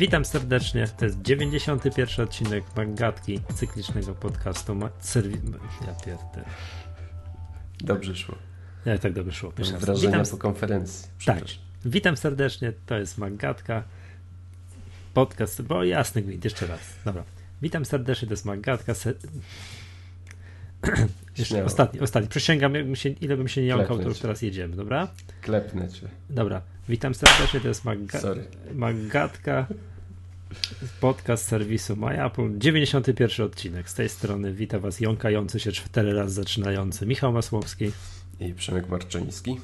Witam serdecznie. To jest 91 odcinek Magatki, cyklicznego podcastu. Ma- serwi... Ja pierdolę. Dobrze szło. Ja tak dobrze szło. Pierwszy. Wrażenia Witam, po konferencji. tak. Witam serdecznie. To jest Magatka. Podcast, bo jasny gwint, jeszcze raz. Dobra. Witam serdecznie, to jest Magatka. Se... Jeszcze ostatni, ostatni. Przysięgam, się, ile bym się nie jąkał, to już teraz jedziemy, dobra? Klepnę cię. Dobra. Witam serdecznie, to jest Maga... Sorry. Magatka. Podcast serwisu MyApple. 91 odcinek. Z tej strony wita Was jąkający się cztery razy zaczynający Michał Masłowski. I Przemek Marczyński.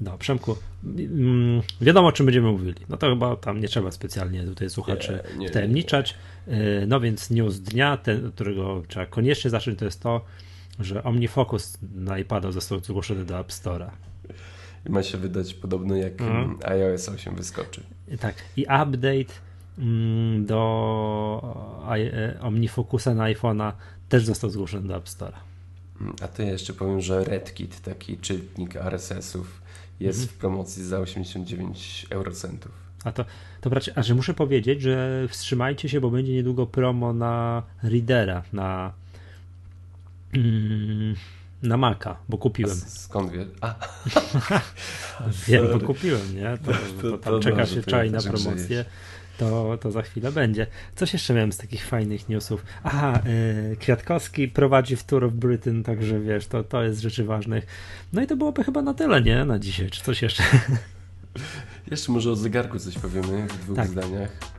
No, Przemku, mm, wiadomo o czym będziemy mówili. No to chyba tam nie trzeba specjalnie tutaj słuchaczy Nie, nie, wtajemniczać. Yy, No więc news dnia, ten, którego trzeba koniecznie zacząć, to jest to, że OmniFocus na iPada został zgłoszony do App Store'a. I ma się wydać podobno jak mm, iOS 8 wyskoczy. Tak, i update do i- e, OmniFocusa na iPhone'a też został zgłoszony do App Store'a. Mm, A to ja jeszcze powiem, że RedKit, taki czytnik RSS-ów, jest Mhm. w promocji za 89 eurocentów. A to, to bracie, a że muszę powiedzieć, że wstrzymajcie się, bo będzie niedługo promo na Readera, na mm, na Maca, bo A kupiłem. s- skąd wie? A, Wiem, bo kupiłem, nie? To, To- to, to tam czeka dobrze, się to czai ja na promocję. To, to za chwilę będzie. Coś jeszcze miałem z takich fajnych newsów. Aha, yy, Kwiatkowski prowadzi w Tour of Britain, także wiesz, to, to jest rzeczy ważnych. No i to byłoby chyba na tyle, nie? Na dzisiaj. Czy coś jeszcze? jeszcze może o zegarku coś powiemy w dwóch Tak. zdaniach.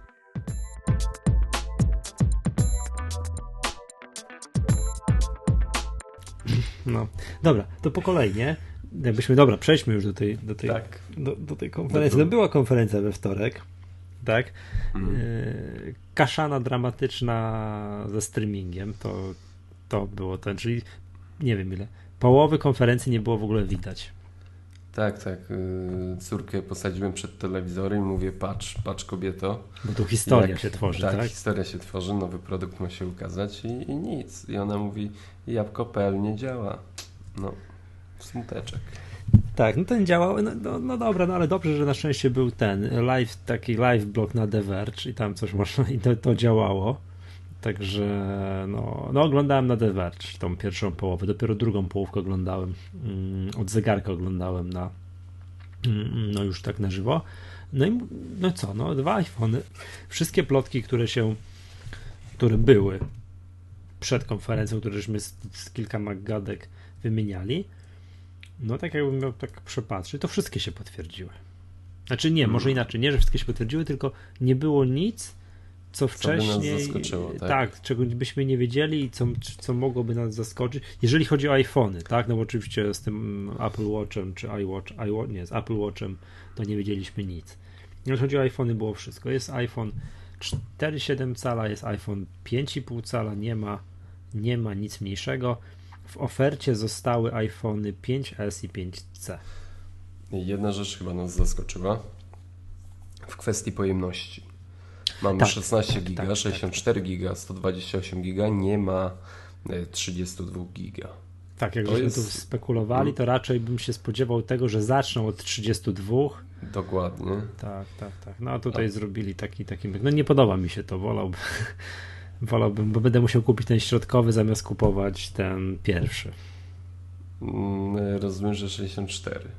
No. Dobra, to po kolei, nie? Jakbyśmy, dobra, przejdźmy już do tej, do tej, Tak. do, do tej konferencji. To była konferencja we wtorek, tak? Mm. Yy, kaszana dramatyczna ze streamingiem, to, to było ten, czyli nie wiem ile, połowy konferencji nie było w ogóle widać. Tak, tak. y, Córkę posadziłem przed telewizorem i mówię, patrz, patrz kobieto. Bo tu historia Jak- się tworzy, tak, tak? historia się tworzy, nowy produkt ma się ukazać i, i nic. I ona mówi, jabłko.pl nie działa. No, smuteczek. Tak, no ten działał, no, no, no dobra, no ale dobrze, że na szczęście był ten live, taki live blog na The Verge i tam coś można, i to, to działało. Także no, no oglądałem na The Verge tą pierwszą połowę, dopiero drugą połówkę oglądałem, mm, od zegarka oglądałem na, mm, no już tak na żywo. No i no co, no dwa iPhony, wszystkie plotki, które się, które były przed konferencją, które żeśmy z, z kilka gadek wymieniali, no tak jakbym miał tak przepatrzyć, to wszystkie się potwierdziły. Znaczy nie, może inaczej, nie, że wszystkie się potwierdziły, tylko nie było nic, co wcześniej, zaskoczyło, tak? tak, czego byśmy nie wiedzieli i co, co mogłoby nas zaskoczyć, jeżeli chodzi o iPhony, tak, no bo oczywiście z tym Apple Watchem, czy iWatch, iWatch nie, z Apple Watchem to nie wiedzieliśmy nic. Jeżeli chodzi o iPhony było wszystko, jest iPhone 4,7 cala, jest iPhone 5,5 cala, nie ma, nie ma nic mniejszego. W ofercie zostały iPhony 5S i 5C. I Jedna rzecz chyba nas zaskoczyła w kwestii pojemności. Mamy Tak, 16 giga, tak, 64 giga, 128 giga, nie ma e, 32 giga. Tak, jak To żeśmy jest- tu spekulowali, to raczej bym się spodziewał tego, że zaczną od 32. Dokładnie. Tak, tak, tak. No a tutaj zrobili taki, taki. No nie podoba mi się to, wolałbym. Wolałbym, bo będę musiał kupić ten środkowy zamiast kupować ten pierwszy. Mm, Rozumiem, że 64.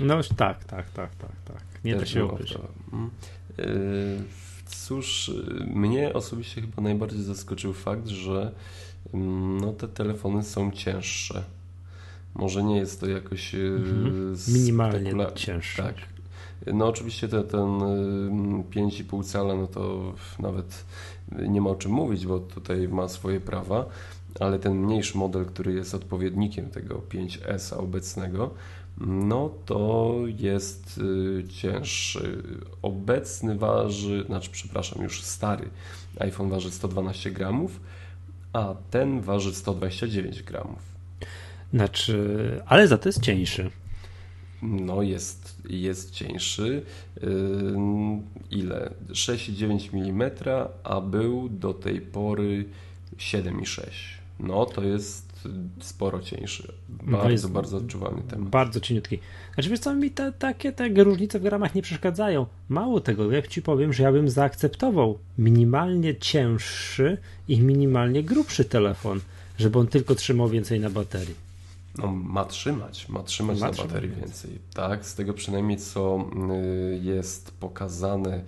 No tak, tak, tak, tak, tak. Nie da się ukryć. Mm. Y, Cóż, y, mnie osobiście chyba najbardziej zaskoczył fakt, że mm, no, te telefony są cięższe. Może nie jest to jakoś y, Mhm. Minimalnie cięższe. Tak. No oczywiście te, ten y, 5,5 cala, no to nawet nie ma o czym mówić, bo tutaj ma swoje prawa, ale ten mniejszy model, który jest odpowiednikiem tego 5S obecnego, no to jest y, cięższy. Obecny waży, znaczy przepraszam, już stary iPhone waży 112 gramów, a ten waży 129 gramów. Znaczy, ale za to jest cieńszy. No jest, jest cieńszy. Ym, Ile? 6,9 mm, a był do tej pory 7,6. No to jest sporo cieńszy. Bardzo, jest bardzo odczuwalny temat. Bardzo cieniutki. Znaczy wiesz co, mi te, takie te różnice w gramach nie przeszkadzają. Mało tego, jak ci powiem, że ja bym zaakceptował minimalnie cięższy i minimalnie grubszy telefon, żeby on tylko trzymał więcej na baterii. No, ma trzymać, ma trzymać ma na trzymać baterii więcej. więcej. Tak, z tego przynajmniej co y, jest pokazane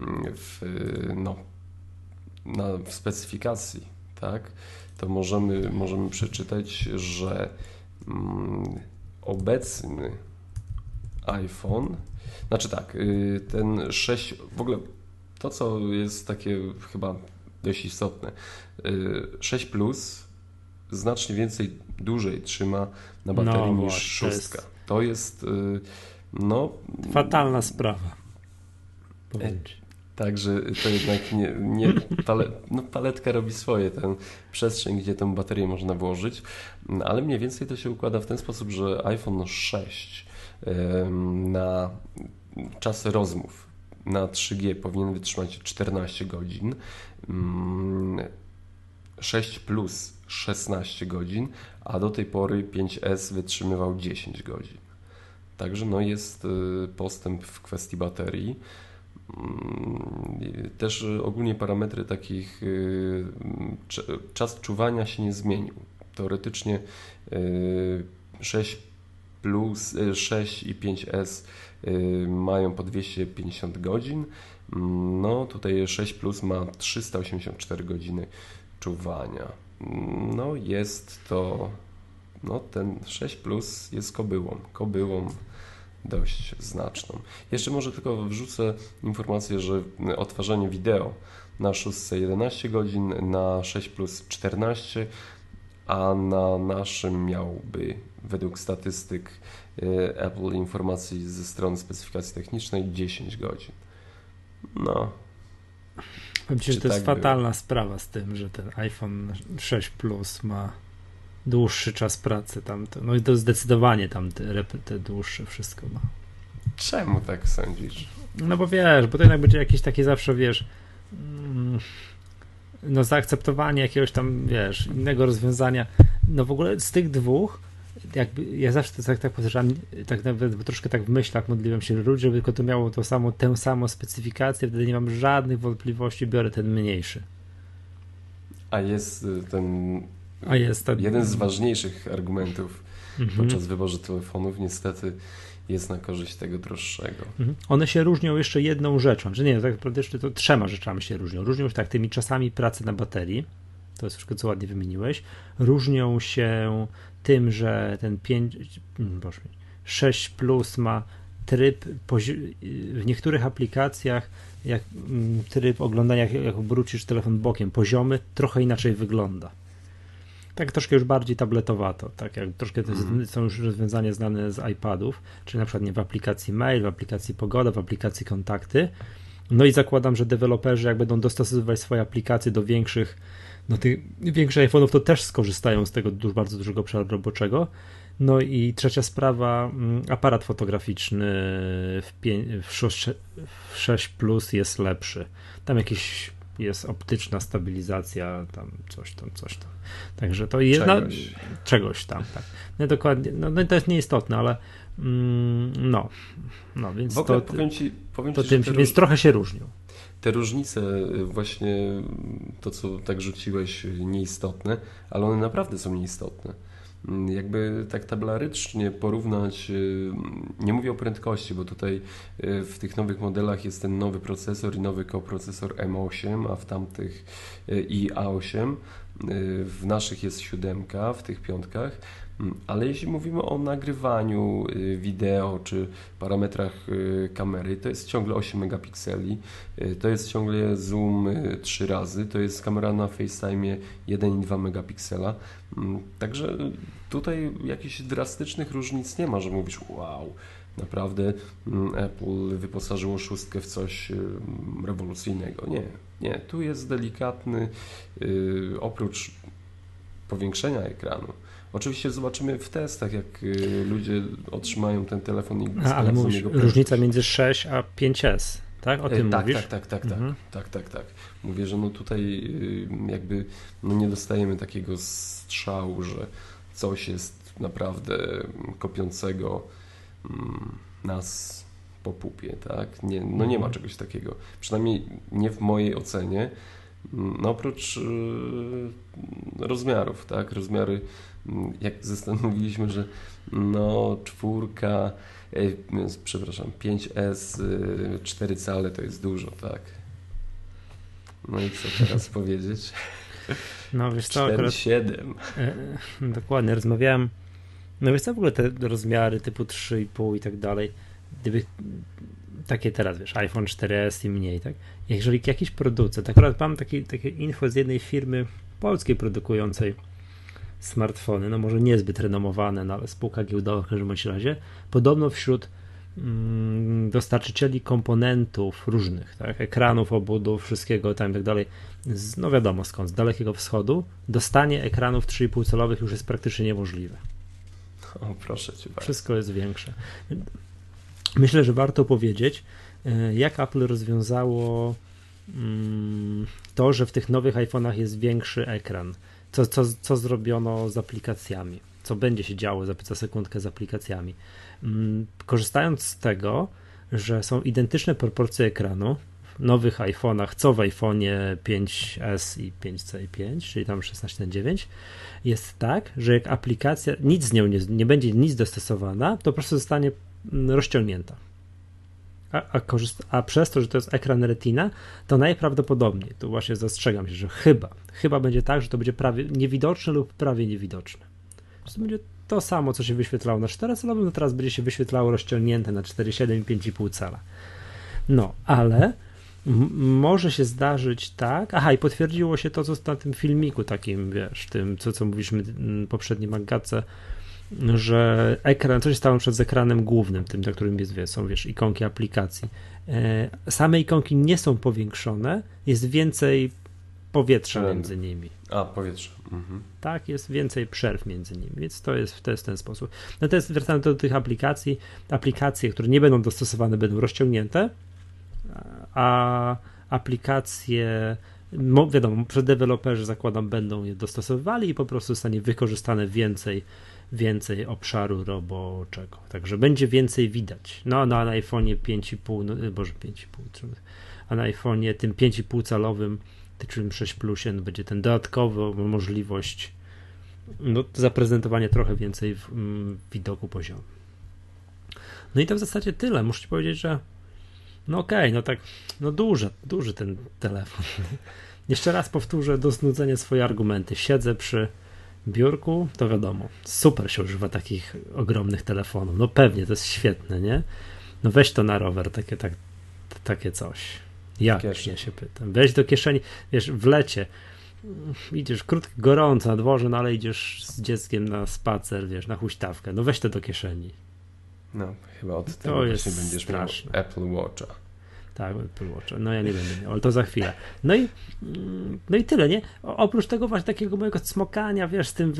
mm, w, no, na, w specyfikacji, tak, to możemy, możemy przeczytać, że mm, obecny iPhone, znaczy tak, y, ten 6, w ogóle to, co jest takie chyba dość istotne, 6 y, Plus znacznie więcej, dłużej trzyma na baterii no, niż szóstka. To jest, to jest no... Fatalna sprawa. Powiem Także to jednak nie, nie pale, no paletka robi swoje, ten przestrzeń, gdzie tę baterię można włożyć, ale mniej więcej to się układa w ten sposób, że iPhone 6 na czas rozmów na 3G powinien wytrzymać 14 godzin, 6 mm, plus 16 godzin, a do tej pory 5S wytrzymywał 10 godzin. Także no jest y, postęp w kwestii baterii. Mm, też ogólnie parametry takich y, czas czuwania się nie zmienił. Teoretycznie 6 y, plus 6 y, i 5S mają po 250 godzin. Mm, no tutaj 6 plus ma 384 godziny czuwania. Mm, no jest to no ten 6 plus jest kobyłą. Kobyłą dość znaczną. Jeszcze może tylko wrzucę informację, że odtwarzanie wideo na 6 11 godzin, na 6 plus 14, a na naszym miałby według statystyk y, Apple informacji ze strony specyfikacji technicznej 10 godzin. No. Powiem Ci, że to tak jest fatalna było? sprawa z tym, że ten iPhone 6 Plus ma dłuższy czas pracy tamto. No i to zdecydowanie tam te, te dłuższe wszystko ma. Czemu tak sądzisz? No bo wiesz, bo to jednak będzie jakieś takie zawsze, wiesz, mm, no zaakceptowanie jakiegoś tam, wiesz, innego rozwiązania. No w ogóle z tych dwóch, jakby ja zawsze to tak, tak powtarzam, tak nawet troszkę tak w myślach modliłem się, że żeby tylko to miało to samo, tę samą specyfikację, wtedy nie mam żadnych wątpliwości, biorę ten mniejszy. A jest y, ten a jest ten... Jeden z ważniejszych argumentów mhm. podczas wyboru telefonów niestety jest na korzyść tego droższego. Mhm. One się różnią jeszcze jedną rzeczą, że nie, tak naprawdę jeszcze to trzema rzeczami się różnią. Różnią się tak tymi czasami pracy na baterii, to jest wszystko, co ładnie wymieniłeś. Różnią się tym, że ten 5, proszę, 6 plus ma tryb w niektórych aplikacjach jak mm, tryb oglądania, jak obrócisz telefon bokiem, poziomy, trochę inaczej wygląda tak troszkę już bardziej tabletowato, tak jak troszkę to mm. są już rozwiązania znane z iPadów, czyli na przykład nie w aplikacji mail, w aplikacji pogoda, w aplikacji kontakty. No i zakładam, że deweloperzy jak będą dostosowywać swoje aplikacje do większych, no tych większych iPhone'ów, to też skorzystają z tego dużo, bardzo dużego obszaru roboczego. No i trzecia sprawa, mm, aparat fotograficzny w, 5, w 6, w 6 Plus jest lepszy. Tam jakieś jest optyczna stabilizacja, tam coś tam, coś tam. Także to jest czegoś, na, czegoś tam, tak. No dokładnie, no, no to jest nieistotne, ale mm, no, no więc w ogóle to, powiem ci, powiem to ci, tym, więc trochę się różnią. Te różnice, właśnie to, co tak rzuciłeś, nieistotne, ale one naprawdę są nieistotne Mm, jakby tak tabelarycznie porównać, y, nie mówię o prędkości, bo tutaj y, w tych nowych modelach jest ten nowy procesor i nowy koprocesor M8, a w tamtych y, i A8. W naszych jest siódemka, w tych piątkach. Mm, ale jeśli mówimy o nagrywaniu y, wideo czy parametrach y, kamery, to jest ciągle 8 megapikseli, y, to jest ciągle zoom 3 razy, to jest kamera na FaceTime 1,2 megapiksela. Mm, także tutaj jakichś drastycznych różnic nie ma, że mówisz wow, naprawdę mm, Apple wyposażyło szóstkę w coś rewolucyjnego. Nie, nie, tu jest delikatny, oprócz powiększenia ekranu, Oczywiście zobaczymy w testach, jak y, ludzie otrzymają ten telefon i a, Ale mówisz, różnica między 6 a 5S, tak? O tym tak, mówisz? Tak, tak, tak, tak, mhm. tak, tak, tak. Mówię, że no tutaj y, jakby no nie dostajemy takiego strzału, że coś jest naprawdę kopiącego mm, nas po pupie, tak? Nie, no nie ma mhm. czegoś takiego. Przynajmniej nie w mojej ocenie. Mm, no oprócz yy, rozmiarów, tak? Rozmiary, jak zastanowiliśmy, że no czwórka, yy, przepraszam, 5S, yy, 4 cale to jest dużo, tak? No i co teraz powiedzieć? No wiesz co, 4, 7. E, dokładnie, rozmawiałem, no wiesz co, w ogóle te rozmiary typu 3,5 i tak dalej, gdyby takie teraz, wiesz, iPhone 4S i mniej, tak? Jeżeli jakiś producent, akurat mam taki, takie info z jednej firmy polskiej produkującej smartfony, no może niezbyt renomowane, no ale spółka giełdowa w każdym razie, podobno wśród mm, dostarczycieli komponentów różnych, tak, ekranów, obudów, wszystkiego tam i tak dalej, z, no wiadomo skąd, z Dalekiego Wschodu, dostanie ekranów 3,5 calowych już jest praktycznie niemożliwe. O, proszę cię bardzo. Wszystko jest większe. Myślę, że warto powiedzieć, e, jak Apple rozwiązało mm, to, że w tych nowych iPhone'ach jest większy ekran. Co, co, co zrobiono z aplikacjami? Co będzie się działo za, za sekundkę z aplikacjami? Mm, korzystając z tego, że są identyczne proporcje ekranu w nowych iPhone'ach, co w iPhone'ie 5S i 5C i 5, czyli tam 16 na 9, jest tak, że jak aplikacja, nic z nią nie, nie będzie nic dostosowana, to po prostu zostanie Mm, rozciągnięta. A, a, a, przez to, że to jest ekran retina, to najprawdopodobniej, tu właśnie zastrzegam się, że chyba, chyba będzie tak, że to będzie prawie niewidoczne lub prawie niewidoczne. To będzie to samo, co się wyświetlało na 4-calowym, no teraz będzie się wyświetlało rozciągnięte na 4,7 i 5,5 cala. No, ale może się zdarzyć tak, aha i potwierdziło się to, co na tym filmiku takim, wiesz, tym, co, co mówiliśmy mm, poprzednim Agatce, że ekran, co się stało przed ekranem głównym, tym, na którym jest, są, wiesz, ikonki aplikacji. E, same ikonki nie są powiększone, jest więcej powietrza między nimi. A, powietrze. Mhm. Tak, jest więcej przerw między nimi, więc to jest, to jest w ten sposób. No to jest, wracając do tych aplikacji, aplikacje, które nie będą dostosowane, będą rozciągnięte, a aplikacje wiadomo, że deweloperzy zakładam będą je dostosowywali i po prostu zostanie wykorzystane więcej więcej obszaru roboczego. Także będzie więcej widać. No, no a na iPhone'ie 5,5, no, boże 5,5, a na iPhone'ie tym 5,5 calowym, tym 6 Plusie, no, będzie ten dodatkowa możliwość no, zaprezentowania trochę więcej w, mm, widoku poziomu. No i to w zasadzie tyle. Muszę powiedzieć, że no okej, okay, no tak, no duży, duży ten telefon. Jeszcze raz powtórzę do znudzenia swoje argumenty. Siedzę przy biurku, to wiadomo, super się używa takich ogromnych telefonów. No pewnie, to jest świetne, nie? No weź to na rower, takie, tak, takie coś. Jak, ja się pytam. Weź do kieszeni, wiesz, w lecie, idziesz krótko, gorąco na dworze, no ale idziesz z dzieckiem na spacer, wiesz, na huśtawkę, no weź to do kieszeni. No, chyba od tego to jest będziesz straszne. miał Apple Watcha. Tak, Apple Watch. No ja nie będę miał, ale to za chwilę. No i, no i tyle, nie? Oprócz tego właśnie takiego mojego smokania, wiesz, z, tym,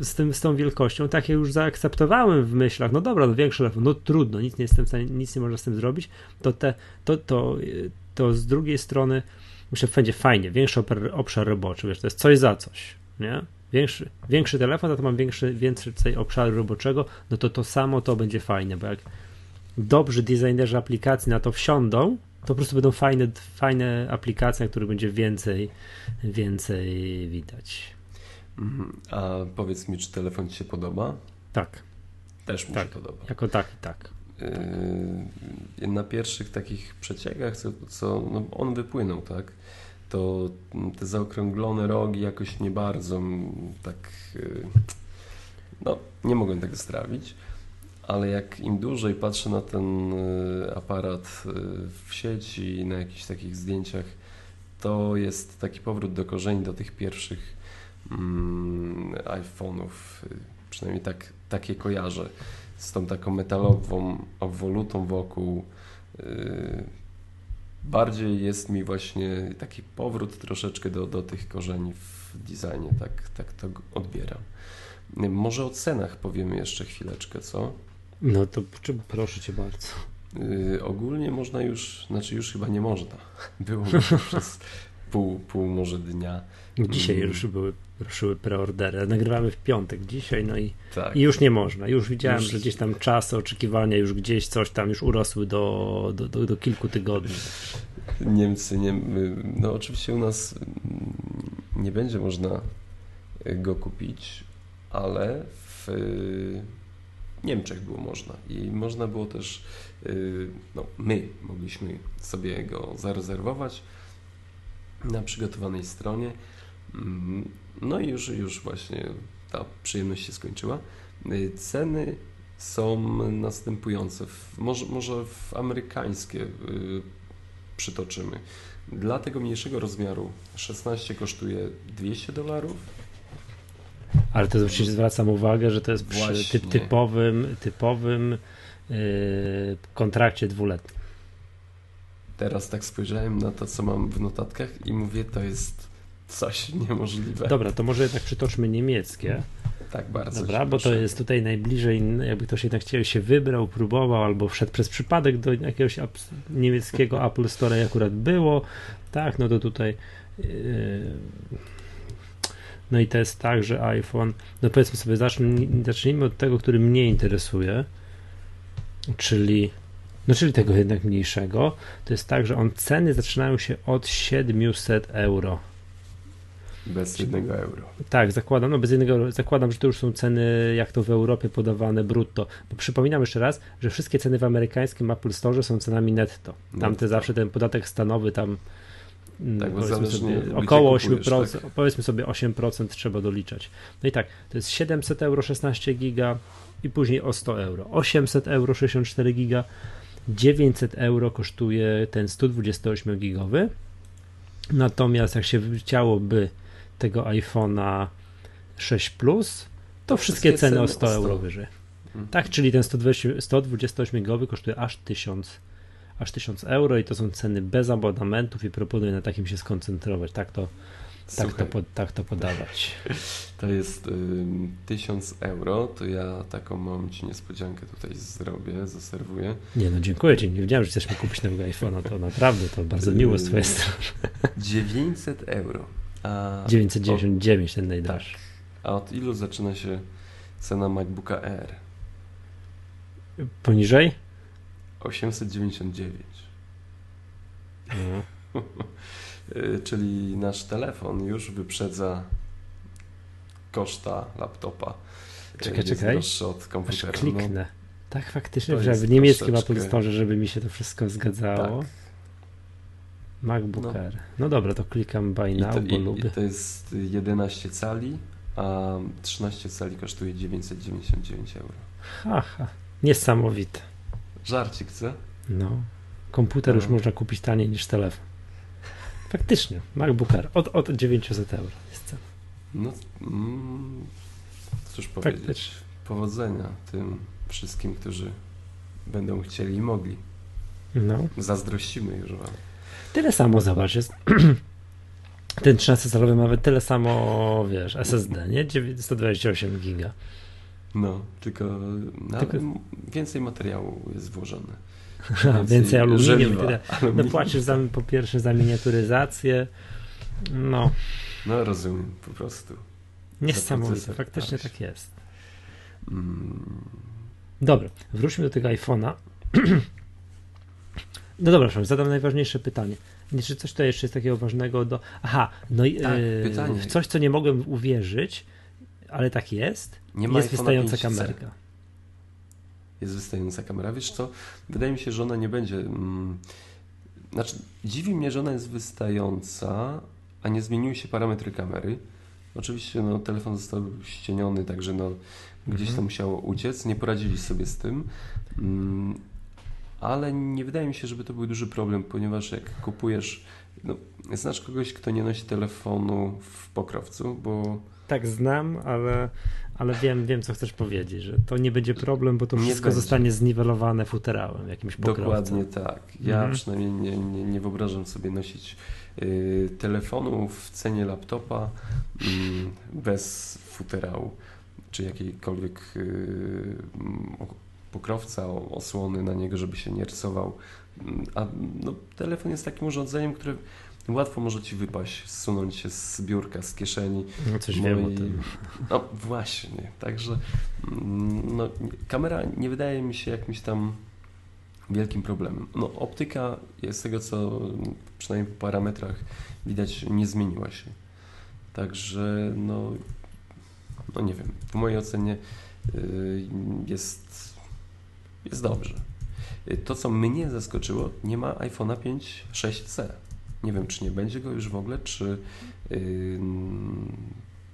z, tym, z tą wielkością, takie już zaakceptowałem w myślach, no dobra, no większy telefon, no trudno, nic nie jestem w stanie, nic nie można z tym zrobić, to, te, to, to, to z drugiej strony muszę będzie fajnie, większy obszar roboczy, wiesz, to jest coś za coś, nie? Większy, większy telefon, to mam większy, więcej obszaru roboczego, no to to samo to będzie fajne, bo jak dobrzy designerzy aplikacji na to wsiądą, to po prostu będą fajne, fajne aplikacje, na których będzie więcej, więcej widać. Mhm. A powiedz mi, czy telefon Ci się podoba? Tak. Też mi tak. się podoba. Jako taki, tak. Yy, na pierwszych takich przeciekach, co, co no on wypłynął, tak? To te zaokrąglone rogi jakoś nie bardzo tak. Yy, no, nie mogłem tego strawić ale jak im dłużej patrzę na ten y, aparat y, w sieci na jakichś takich zdjęciach, to jest taki powrót do korzeni, do tych pierwszych mm, iPhone'ów. Przynajmniej tak, takie kojarzę. Z tą taką metalową obwolutą wokół. Y, bardziej jest mi właśnie taki powrót troszeczkę do, do tych korzeni w designie. Tak, tak to odbieram. Może o cenach powiemy jeszcze chwileczkę, co? No to proszę cię bardzo. Yy, ogólnie można już, znaczy już chyba nie można. Było przez pół, pół może dnia. Dzisiaj mm. już były ruszyły preordery. Nagrywamy w piątek dzisiaj, no i, Tak. i już nie można. Już widziałem, Już- że gdzieś tam czasy oczekiwania już gdzieś coś tam już urosły do, do, do, do kilku tygodni. Niemcy, nie, no oczywiście u nas mm, nie będzie można go kupić, ale w Niemczech było można i można było też, y, no my mogliśmy sobie go zarezerwować na przygotowanej stronie. Mm, No i już, już właśnie ta przyjemność się skończyła. Y, Ceny są następujące, może, może w amerykańskie y, przytoczymy. Dla tego mniejszego rozmiaru 16 kosztuje 200 dolarów, Ale to oczywiście zwracam uwagę, że to jest przy Właśnie. typ, typowym, typowym yy, kontrakcie dwuletnim. Teraz tak spojrzałem na to, co mam w notatkach i mówię, to jest coś niemożliwe. Dobra, to może jednak przytoczmy niemieckie. Tak bardzo. Dobra, bo to jest tutaj najbliżej, jakby ktoś jednak chciał się wybrał, próbował, albo wszedł przez przypadek do jakiegoś niemieckiego Apple Store i akurat było, tak, no to tutaj yy, no i to jest tak, że iPhone, no powiedzmy sobie, zacznij, zacznijmy od tego, który mnie interesuje, czyli no czyli tego jednak mniejszego, to jest tak, że on ceny zaczynają się od 700 euro. Bez jednego euro. Tak, zakładam, no bez jednego, zakładam, że to już są ceny, jak to w Europie podawane brutto. Bo przypominam jeszcze raz, że wszystkie ceny w amerykańskim Apple Store są cenami netto. Tamte Netto. zawsze ten podatek stanowy tam Tak, bo powiedzmy sobie, około kupujesz, 8%, tak. powiedzmy sobie 8% trzeba doliczać. No i tak, to jest 700 euro 16 giga i później o 100 euro. 800 euro 64 giga, 900 euro kosztuje ten 128 gigowy. Natomiast jak się chciałoby tego iPhone'a 6 Plus, to wszystkie wszystkie ceny o ceny 100 o 100. euro wyżej. Mhm. Tak, czyli ten 120 128 gigowy kosztuje aż 1000, aż 1000 euro i to są ceny bez abonamentów i proponuję na takim się skoncentrować. Tak to, tak to, po, tak to podawać. to jest ym, 1000 euro, to ja taką mam Ci niespodziankę tutaj zrobię, zaserwuję. Nie no, dziękuję Ci. Nie wiedziałem, że chcesz mi kupić nowego iPhone'a. To naprawdę, to bardzo miło z Twojej strony. 900 euro. A 999 ten najdroższy. A od ilu zaczyna się cena MacBooka Air? Poniżej? 899. No. Czyli nasz telefon już wyprzedza koszta laptopa. Czekaj, czekaj. od Aż komputera. No, kliknę. Tak, faktycznie, że w niemieckim troszeczkę- Apple Store, żeby mi się to wszystko zgadzało. Tak. MacBook No. Air. No dobra, to klikam buy I now, to, bo i, lubię. I to jest 11 cali, a 13 cali kosztuje 999 euro. Haha, niesamowite. Żarcik, co? No. Komputer już No. można kupić taniej niż telefon. Faktycznie, MacBook Air od, od 900 euro jest cena. No, mm, cóż powiedzieć. Faktycznie. Powodzenia tym wszystkim, którzy będą chcieli i mogli. No. Zazdrościmy już wam. Tyle samo, zobacz, jest ten 13-calowy ma nawet tyle samo, wiesz, SSD, nie? 9- 128 giga. No, tylko, no, Tylko- więcej materiału jest włożone. A, więcej aluminium. Tyle. No płacisz za, po pierwsze za miniaturyzację. No, No rozumiem, po prostu. niesamowite, procesor, faktycznie tak. tak jest. Mm, Dobra, wróćmy do tego iPhone'a. No dobra, przepraszam, zadam najważniejsze pytanie. Nie, Czy coś tutaj jeszcze jest takiego ważnego do. Aha, no i Tak, w coś, co nie mogłem uwierzyć, ale tak jest. nie ma jest wystająca 5C. kamerka. Jest wystająca kamera. Wiesz co, wydaje mi się, że ona nie będzie... Mm, znaczy, dziwi mnie, że ona jest wystająca, a nie zmieniły się parametry kamery. Oczywiście no, telefon został ścieniony, także no, gdzieś Mhm. to musiało uciec. Nie poradzili sobie z tym. Mm, ale nie wydaje mi się, żeby to był duży problem, ponieważ jak kupujesz... No, znasz kogoś, kto nie nosi telefonu w pokrowcu, bo Tak znam, ale, ale wiem, wiem, co chcesz powiedzieć, że to nie będzie problem, bo to Nie wszystko będzie. zostanie zniwelowane futerałem, jakimś pokrowcem. Dokładnie tak. Ja Mhm. przynajmniej nie, nie, nie wyobrażam sobie nosić y, telefonu w cenie laptopa mm, bez futerału czy jakiejkolwiek y, pokrowca, osłony na niego, żeby się nie rysował. Mm, A no, telefon jest takim urządzeniem, które łatwo może ci wypaść, zsunąć się z biurka, z kieszeni. No coś no wiem i... o tym. No właśnie, także mm, no, kamera nie wydaje mi się jakimś tam wielkim problemem. No optyka z tego co przynajmniej po parametrach widać nie zmieniła się. Także no, no nie wiem, w mojej ocenie y, jest, jest dobrze. Y, to, co mnie zaskoczyło, nie ma iPhone'a 5 6C. Nie wiem, czy nie będzie go już w ogóle, czy yy,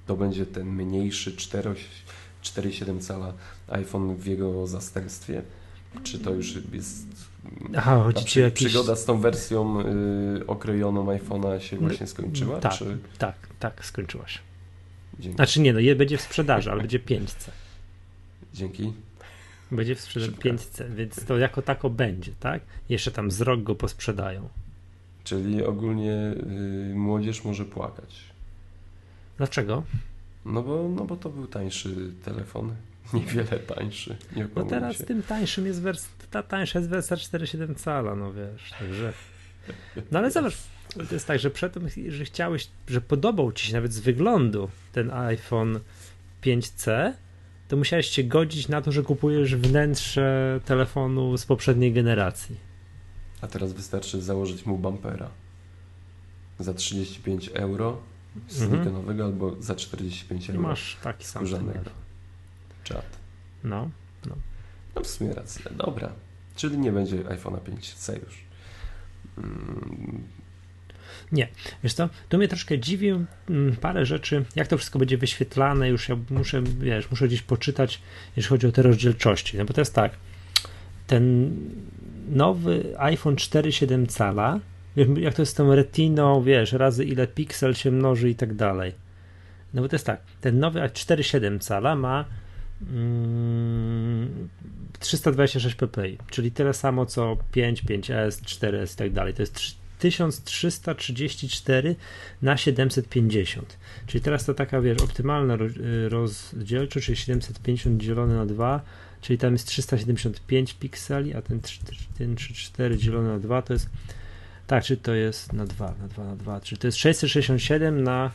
to będzie ten mniejszy 4,7 cala iPhone w jego zastępstwie. Czy to już jest Aha, chodzi ci jakiś... przygoda z tą wersją yy, okrojoną iPhone'a się właśnie skończyła? Tak, czy... tak, tak, skończyła się. Dzięki. Znaczy nie, no będzie w sprzedaży, ale będzie 5C. Dzięki. Będzie w sprzedaży 5C, więc to jako tako będzie, tak? Jeszcze tam z rok go posprzedają. Czyli ogólnie y, młodzież może płakać. Dlaczego? No bo, no bo to był tańszy telefon. Niewiele tańszy. Nie no teraz się. tym tańszym jest wersja, ta tańsza jest wersja 4,7 cala, no wiesz, także. No ale zobacz, to jest tak, że przedtem, że chciałeś, że podobał ci się nawet z wyglądu ten iPhone 5C, to musiałeś się godzić na to, że kupujesz wnętrze telefonu z poprzedniej generacji. A teraz wystarczy założyć mu bumpera za 35 euro silikonowego mhm. albo za 45 euro. I masz taki sam Czat. No, no. No w sumie rację. Dobra. Czyli nie będzie iPhone'a 5C już. Mm. Nie, wiesz co, to mnie troszkę dziwi mm, parę rzeczy, jak to wszystko będzie wyświetlane, już ja muszę, wiesz, muszę gdzieś poczytać, jeśli chodzi o te rozdzielczości, no bo to jest tak, ten nowy iPhone 4,7 cala, jak to jest z tą retiną, wiesz, razy ile piksel się mnoży i tak dalej. No bo to jest tak, ten nowy 4,7 cala ma mm, 326 ppi, czyli tyle samo co 5, 5S, 4S i tak dalej. To jest 1334 na 750. Czyli teraz to taka, wiesz, optymalna rozdzielczość, czyli 750 dzielone na 2 czyli tam jest 375 pikseli, a ten, ten 4 dzielone na 2 to jest tak, czy to jest na 2, na 2, na 2, czyli to jest 667 na,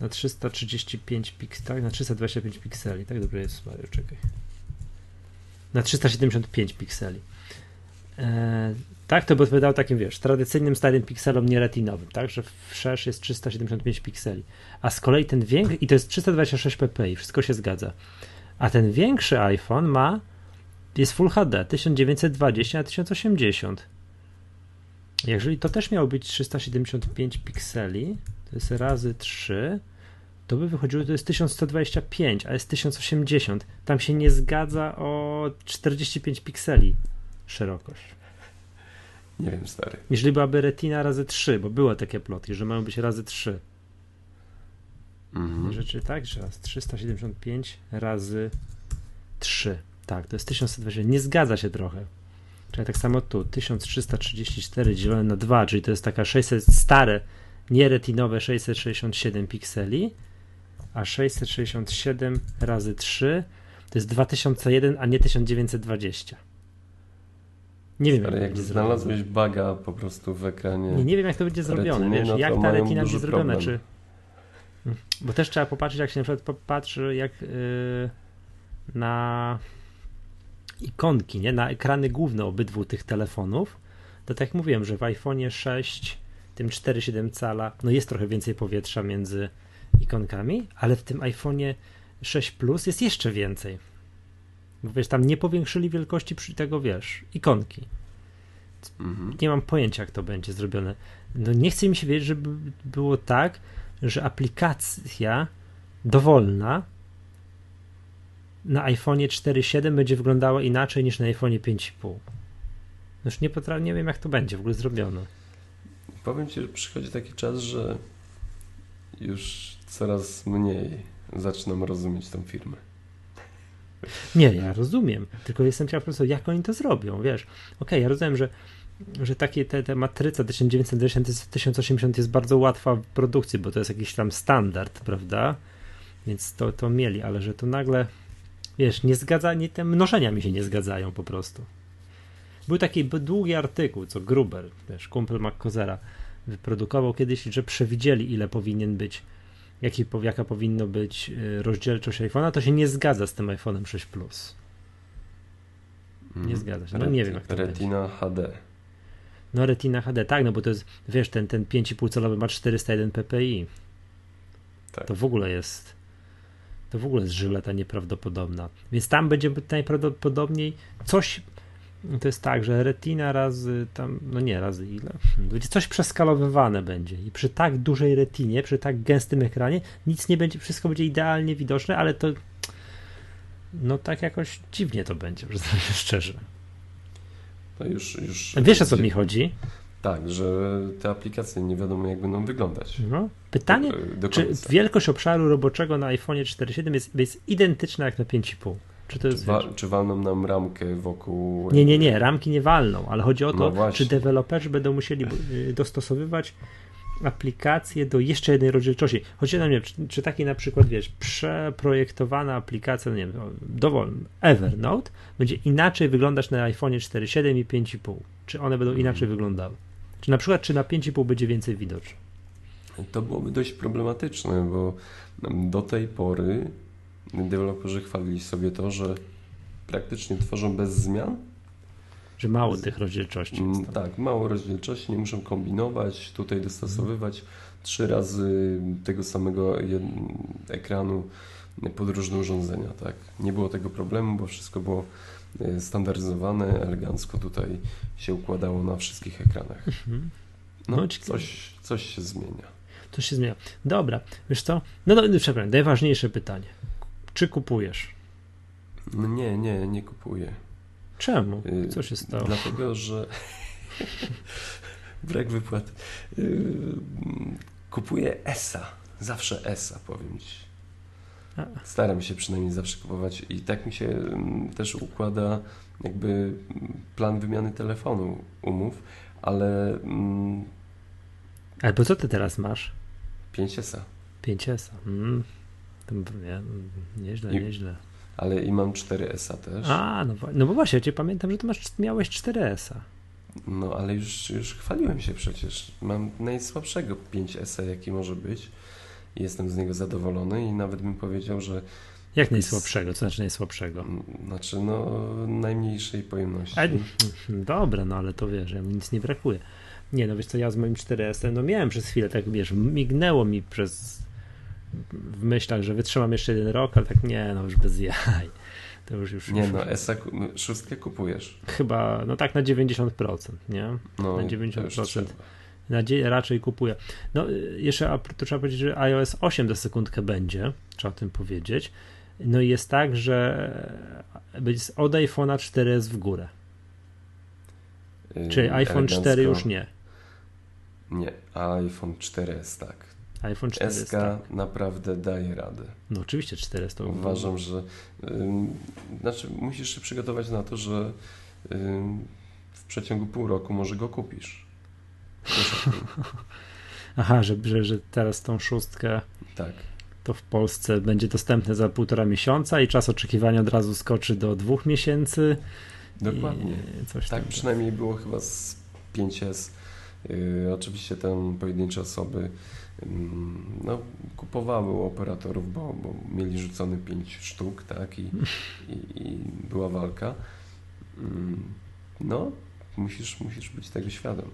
na 335 pikseli, tak, na 325 pikseli, tak, dobrze jest, Mario, czekaj. Na 375 pikseli. Eee, tak, to by odpowiadało takim, wiesz, tradycyjnym starym pikselom nieretinowym, tak, że wszerz jest 375 pikseli, a z kolei ten większy, i to jest 326 ppi, wszystko się zgadza. A ten większy iPhone ma jest Full HD 1920 na 1080. Jeżeli to też miało być 375 pikseli, to jest razy 3, to by wychodziło, to jest 1125, a jest 1080. Tam się nie zgadza o 45 pikseli szerokość. Nie wiem, stary. Jeżeli byłaby retina razy 3, bo były takie plotki, że mają być razy 3. Mhm. Rzeczy tak, że raz 375 razy 3. Tak, to jest 1120. Nie zgadza się trochę. Czyli tak samo tu 1334 dzielone na 2, czyli to jest taka 600 stare, nie retinowe 667 pikseli, a 667 razy 3 to jest 2001, a nie 1920. Nie wiem, Stary, jak, jak znalazłeś baga po prostu w ekranie. Nie, nie wiem, jak to będzie zrobione. Retiny, wiesz, no jak ta retina będzie zrobiona, czy bo też trzeba popatrzeć, jak się na przykład popatrzy, jak yy, na ikonki, nie? na ekrany główne obydwu tych telefonów, to tak jak mówiłem, że w iPhone 6, tym 4,7 cala, no jest trochę więcej powietrza między ikonkami, ale w tym iPhone 6 Plus jest jeszcze więcej. Bo wiesz, tam nie powiększyli wielkości przy tego, wiesz, ikonki. Mhm. Nie mam pojęcia, jak to będzie zrobione. No nie chcę mi się wiedzieć, żeby było tak, że aplikacja dowolna na iPhone 4.7 będzie wyglądała inaczej niż na iPhone 5.5. Już nie potrafię, nie wiem jak to będzie w ogóle zrobione. Powiem Ci, że przychodzi taki czas, że już coraz mniej zaczynam rozumieć tą firmę. Nie, ja rozumiem, tylko jestem ciekaw po prostu, jak oni to zrobią, wiesz. Okej, okay, ja rozumiem, że że takie te, te matryca 1920 1080 jest bardzo łatwa w produkcji, bo to jest jakiś tam standard, prawda? Więc to, to mieli, ale że to nagle, wiesz, nie zgadza, nie, te mnożenia mi się nie zgadzają po prostu. Był taki długi artykuł, co Gruber, wiesz, kumpel McCozera, wyprodukował kiedyś, że przewidzieli, ile powinien być, jaki, jaka powinno być y, rozdzielczość iPhone'a, to się nie zgadza z tym iPhone'em 6 Plus. Nie Mhm. zgadza się. No nie wiem, jak to Retina HD. No Retina HD, tak, no bo to jest, wiesz, ten, ten 5,5 calowy ma 401 ppi. Tak. To w ogóle jest, to w ogóle jest żyleta nieprawdopodobna. Więc tam będzie najprawdopodobniej coś, to jest tak, że Retina razy tam, no nie, razy ile? Będzie coś przeskalowywane będzie i przy tak dużej Retinie, przy tak gęstym ekranie nic nie będzie, wszystko będzie idealnie widoczne, ale to no tak jakoś dziwnie to będzie, przyznam się szczerze. To już, już Wiesz o co mi chodzi? Tak, że te aplikacje nie wiadomo jak będą wyglądać. No. Pytanie, do czy końca. wielkość obszaru roboczego na iPhone 4.7 jest, jest identyczna jak na 5,5? Czy to jest. Czy, wa- czy walną nam ramkę wokół. Nie, nie, nie, ramki nie walną, ale chodzi o No to, właśnie. czy deweloperzy będą musieli y, dostosowywać aplikację do jeszcze jednej rozdzielczości. Chodzi na mnie, czy, czy taki na przykład, wiesz, przeprojektowana aplikacja, no nie wiem, dowolny, Evernote, będzie inaczej wyglądać na iPhone 4.7 i 5,5. Czy one będą inaczej wyglądały? Czy na przykład, czy na 5,5 będzie więcej widoczne? To byłoby dość problematyczne, bo do tej pory deweloperzy chwalili sobie to, że praktycznie tworzą bez zmian. Że mało tych rozdzielczości Mm, jest. Tak, mało rozdzielczości, nie muszą kombinować, tutaj dostosowywać trzy razy tego samego ekranu pod różne urządzenia. Tak. Nie było tego problemu, bo wszystko było e, standaryzowane, elegancko tutaj się układało na wszystkich ekranach. Mhm. No, No, coś, coś się zmienia. To się zmienia. Dobra, wiesz co? No, no przepraszam, najważniejsze pytanie. Czy kupujesz? No nie, nie, nie kupuję. Czemu? Y, Co się stało? Dlatego, że brak wypłat. Y, Kupuję ESA. Zawsze ESA, powiem Ci. Staram się przynajmniej zawsze kupować i tak mi się mm, też układa jakby mm, plan wymiany telefonu umów, ale mm, Ale po co ty teraz masz? 5 ESA. 5S. Mm. To, nie, nieźle, I- nieźle. Ale i mam 4 ESA też. A, no, no bo właśnie, ja cię pamiętam, że ty masz, miałeś 4S-a. No ale już, już chwaliłem się przecież. Mam najsłabszego 5 ESA, jaki może być. Jestem z niego zadowolony i nawet bym powiedział, że Jak najsłabszego? Co znaczy najsłabszego? mm, znaczy no najmniejszej pojemności. A, dobra, no ale to wiesz, ja mi nic nie brakuje. Nie, no wiesz co, ja z moim 4S-em, no miałem przez chwilę, tak wiesz, mignęło mi przez w myślach, że wytrzymam jeszcze jeden rok, ale tak nie, no już bez jaj. To już już, Nie już, no, ESA ku- szóstkę kupujesz. chyba, no tak na 90%, nie? No, Na to 90%. już trzeba. Nadzieję raczej kupuję. No y, jeszcze to trzeba powiedzieć, że iOS 8 za sekundkę będzie, trzeba o tym powiedzieć. No i jest tak, że będzie od iPhone'a 4S w górę. Yy, Czyli iPhone 4 elegancko. już nie. Nie, iPhone 4S tak. iPhone 4S. SK Tak. naprawdę daje radę. No oczywiście 4S to Uważam, że ym, znaczy musisz się przygotować na to, że ym, w przeciągu pół roku może go kupisz. Aha, że, że, że teraz tą szóstkę tak. to w Polsce będzie dostępne za półtora miesiąca i czas oczekiwania od razu skoczy do dwóch miesięcy. Dokładnie. Coś Tak przynajmniej było chyba z 5S. Yy, oczywiście tam pojedyncze osoby no, kupowały u operatorów, bo, bo mieli rzucone 5 sztuk, tak, i, i, i była walka. Ym, no, musisz, musisz być tego świadom.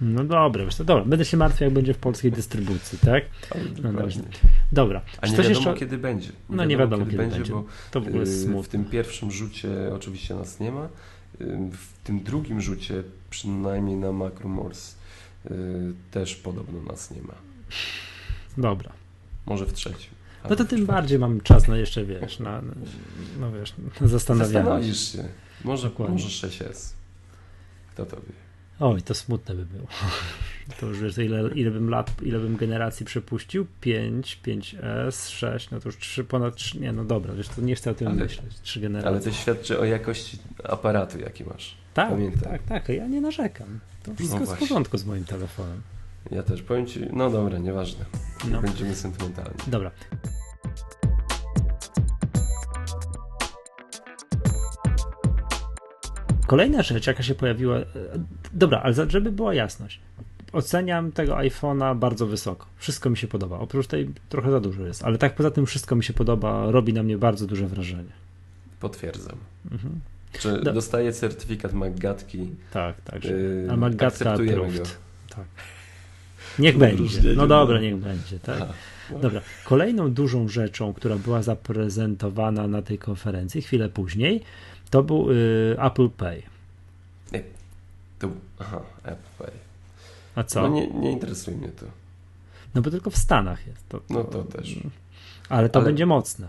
No dobra, wiesz dobra, będę się martwił, jak będzie w polskiej dystrybucji, tak? No dokładnie. Dobra. A nie wiadomo jeszcze... kiedy będzie. No nie wiadomo, kiedy będzie. bo To w yy, w tym pierwszym rzucie oczywiście nas nie ma. Yy, W tym drugim rzucie, przynajmniej na Macrumors, yy, też podobno nas nie ma. Dobra. Może w trzecim. No to tym bardziej mam czas na jeszcze, wiesz, na, no wiesz, na zastanawianie się. Zastanowisz się. Może, Dokładnie. może 6S. Kto to wie? Oj, to smutne by było. To już wiesz, ile, ile bym lat, ile bym generacji przepuścił? 5, 5S, 6, no to już 3, ponad 3, nie no dobra, wiesz, to nie chcę o tym Ale- myśleć. 3 generacje. Ale to świadczy o jakości aparatu, jaki masz. tak, pamiętaj. tak, tak, ja nie narzekam. To wszystko No jest w porządku z moim telefonem. Ja też powiem Ci, no dobra, nieważne. Nie No. będziemy sentymentalni. Dobra. Kolejna rzecz, jaka się pojawiła. e, Dobra, ale żeby była jasność. oceniam tego iPhone'a bardzo wysoko. Wszystko mi się podoba. Oprócz tej trochę za dużo jest, ale tak poza tym wszystko mi się podoba. Robi na mnie bardzo duże wrażenie. Potwierdzam. Mhm. Czy Do... dostaje certyfikat Maggatki? Tak, tak. Yy, A Maggatka approved. Tak. Niech będzie. No dobra, niech będzie, tak. Aha. Dobra. Kolejną dużą rzeczą, która była zaprezentowana na tej konferencji chwilę później, to był y, Apple Pay. Nie. To, aha, Apple Pay. A co? No nie, nie interesuje mnie to. No bo tylko w Stanach jest. To, to, no to też. Ale to ale... będzie mocne.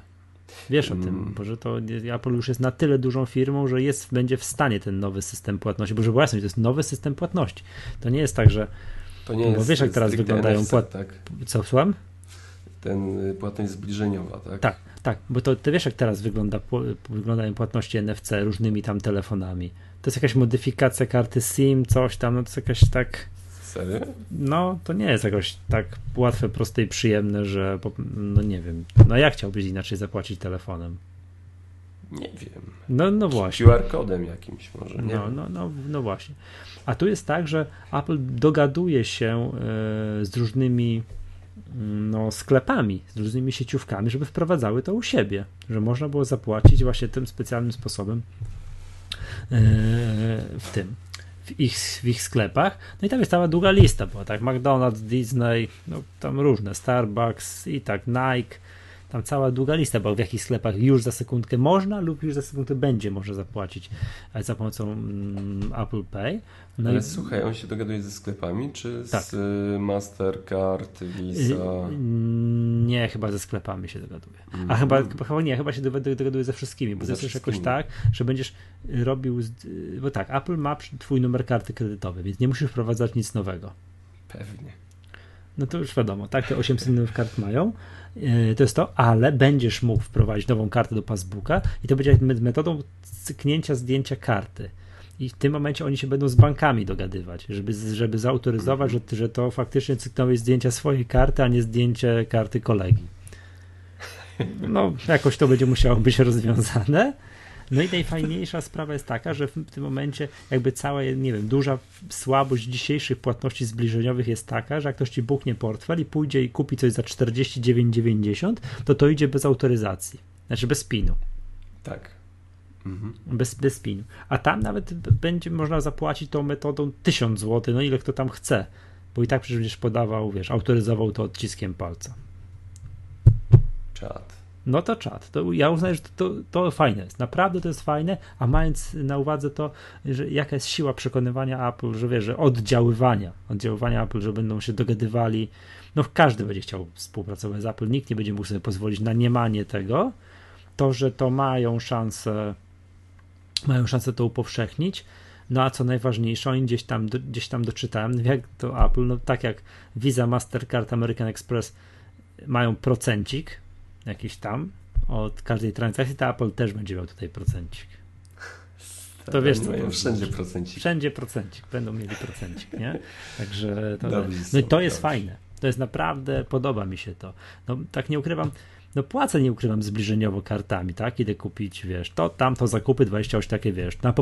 Wiesz o tym, mm. bo że to Apple już jest na tyle dużą firmą, że jest, będzie w stanie ten nowy system płatności, bo żeby jasność, to jest nowy system płatności. To nie jest tak, że to nie jest wiesz jak teraz wyglądają płatności. Tak? Co słucham? Ten y, płatność zbliżeniowa, tak? Tak, tak, bo to ty wiesz jak teraz wygląda, wyglądają płatności NFC różnymi tam telefonami. To jest jakaś modyfikacja karty SIM, coś tam, no to jest jakaś tak Serio? No, to nie jest jakoś tak łatwe, proste i przyjemne, że no nie wiem. No jak chciałbyś inaczej zapłacić telefonem? Nie wiem. No, no właśnie. QR kodem jakimś może. Nie no, no, no, no właśnie. A tu jest tak, że Apple dogaduje się e, z różnymi mm, no, sklepami, z różnymi sieciówkami, żeby wprowadzały to u siebie, że można było zapłacić właśnie tym specjalnym sposobem e, w tym w ich, w ich sklepach. No i tam jest cała długa lista, bo tak McDonald's, Disney, no tam różne, Starbucks i tak Nike, tam cała długa lista, bo w jakich sklepach już za sekundkę można lub już za sekundkę będzie można zapłacić e, za pomocą mm, Apple Pay. No Ale i... słuchaj, on się dogaduje ze sklepami, czy tak. z y, Mastercard, Visa? Y, nie, chyba ze sklepami się dogaduje. Mm. A chyba, chyba nie, chyba się dogaduje ze wszystkimi, bo ze to jest jakoś tak, że będziesz robił, bo tak, Apple ma twój numer karty kredytowej, więc nie musisz wprowadzać nic nowego. Pewnie. No to już wiadomo, tak, te 800 numerów kart mają, to jest to, ale będziesz mógł wprowadzić nową kartę do Passbooka i to będzie metodą cyknięcia zdjęcia karty. I w tym momencie oni się będą z bankami dogadywać, żeby, żeby zautoryzować, że, że to faktycznie cyknąłeś zdjęcia swojej karty, a nie zdjęcie karty kolegi. No, jakoś to będzie musiało być rozwiązane. No i najfajniejsza sprawa jest taka, że w tym momencie jakby cała, nie wiem, duża słabość dzisiejszych płatności zbliżeniowych jest taka, że jak ktoś ci buchnie portfel i pójdzie i kupi coś za 49,90, to to idzie bez autoryzacji, znaczy bez pinu. Tak. Mhm. Bez, bez pinu. A tam nawet będzie można zapłacić tą metodą 1000 zł, no ile kto tam chce, bo i tak przecież będziesz podawał, wiesz, autoryzował to odciskiem palca. Czad no to czat. To ja uznaję, że to, to, fajne jest. Naprawdę to jest fajne, a mając na uwadze to, że jaka jest siła przekonywania Apple, że wie, że oddziaływania, oddziaływania Apple, że będą się dogadywali, no każdy będzie chciał współpracować z Apple, nikt nie będzie mógł sobie pozwolić na niemanie tego, to, że to mają szansę, mają szansę to upowszechnić, no a co najważniejsze, oni gdzieś tam, gdzieś tam doczytałem, jak to Apple, no tak jak Visa, Mastercard, American Express mają procencik, jakiś tam od każdej transakcji, to Apple też będzie miał tutaj procencik. To tak, wiesz, co mają wszędzie procencik. Wszędzie procencik, będą mieli procencik, nie? Także to, no i to jest fajne. To jest naprawdę, podoba mi się to. No tak nie ukrywam, no płacę nie ukrywam zbliżeniowo kartami, tak? Idę kupić, wiesz, to, tamto zakupy 28 takie, wiesz, na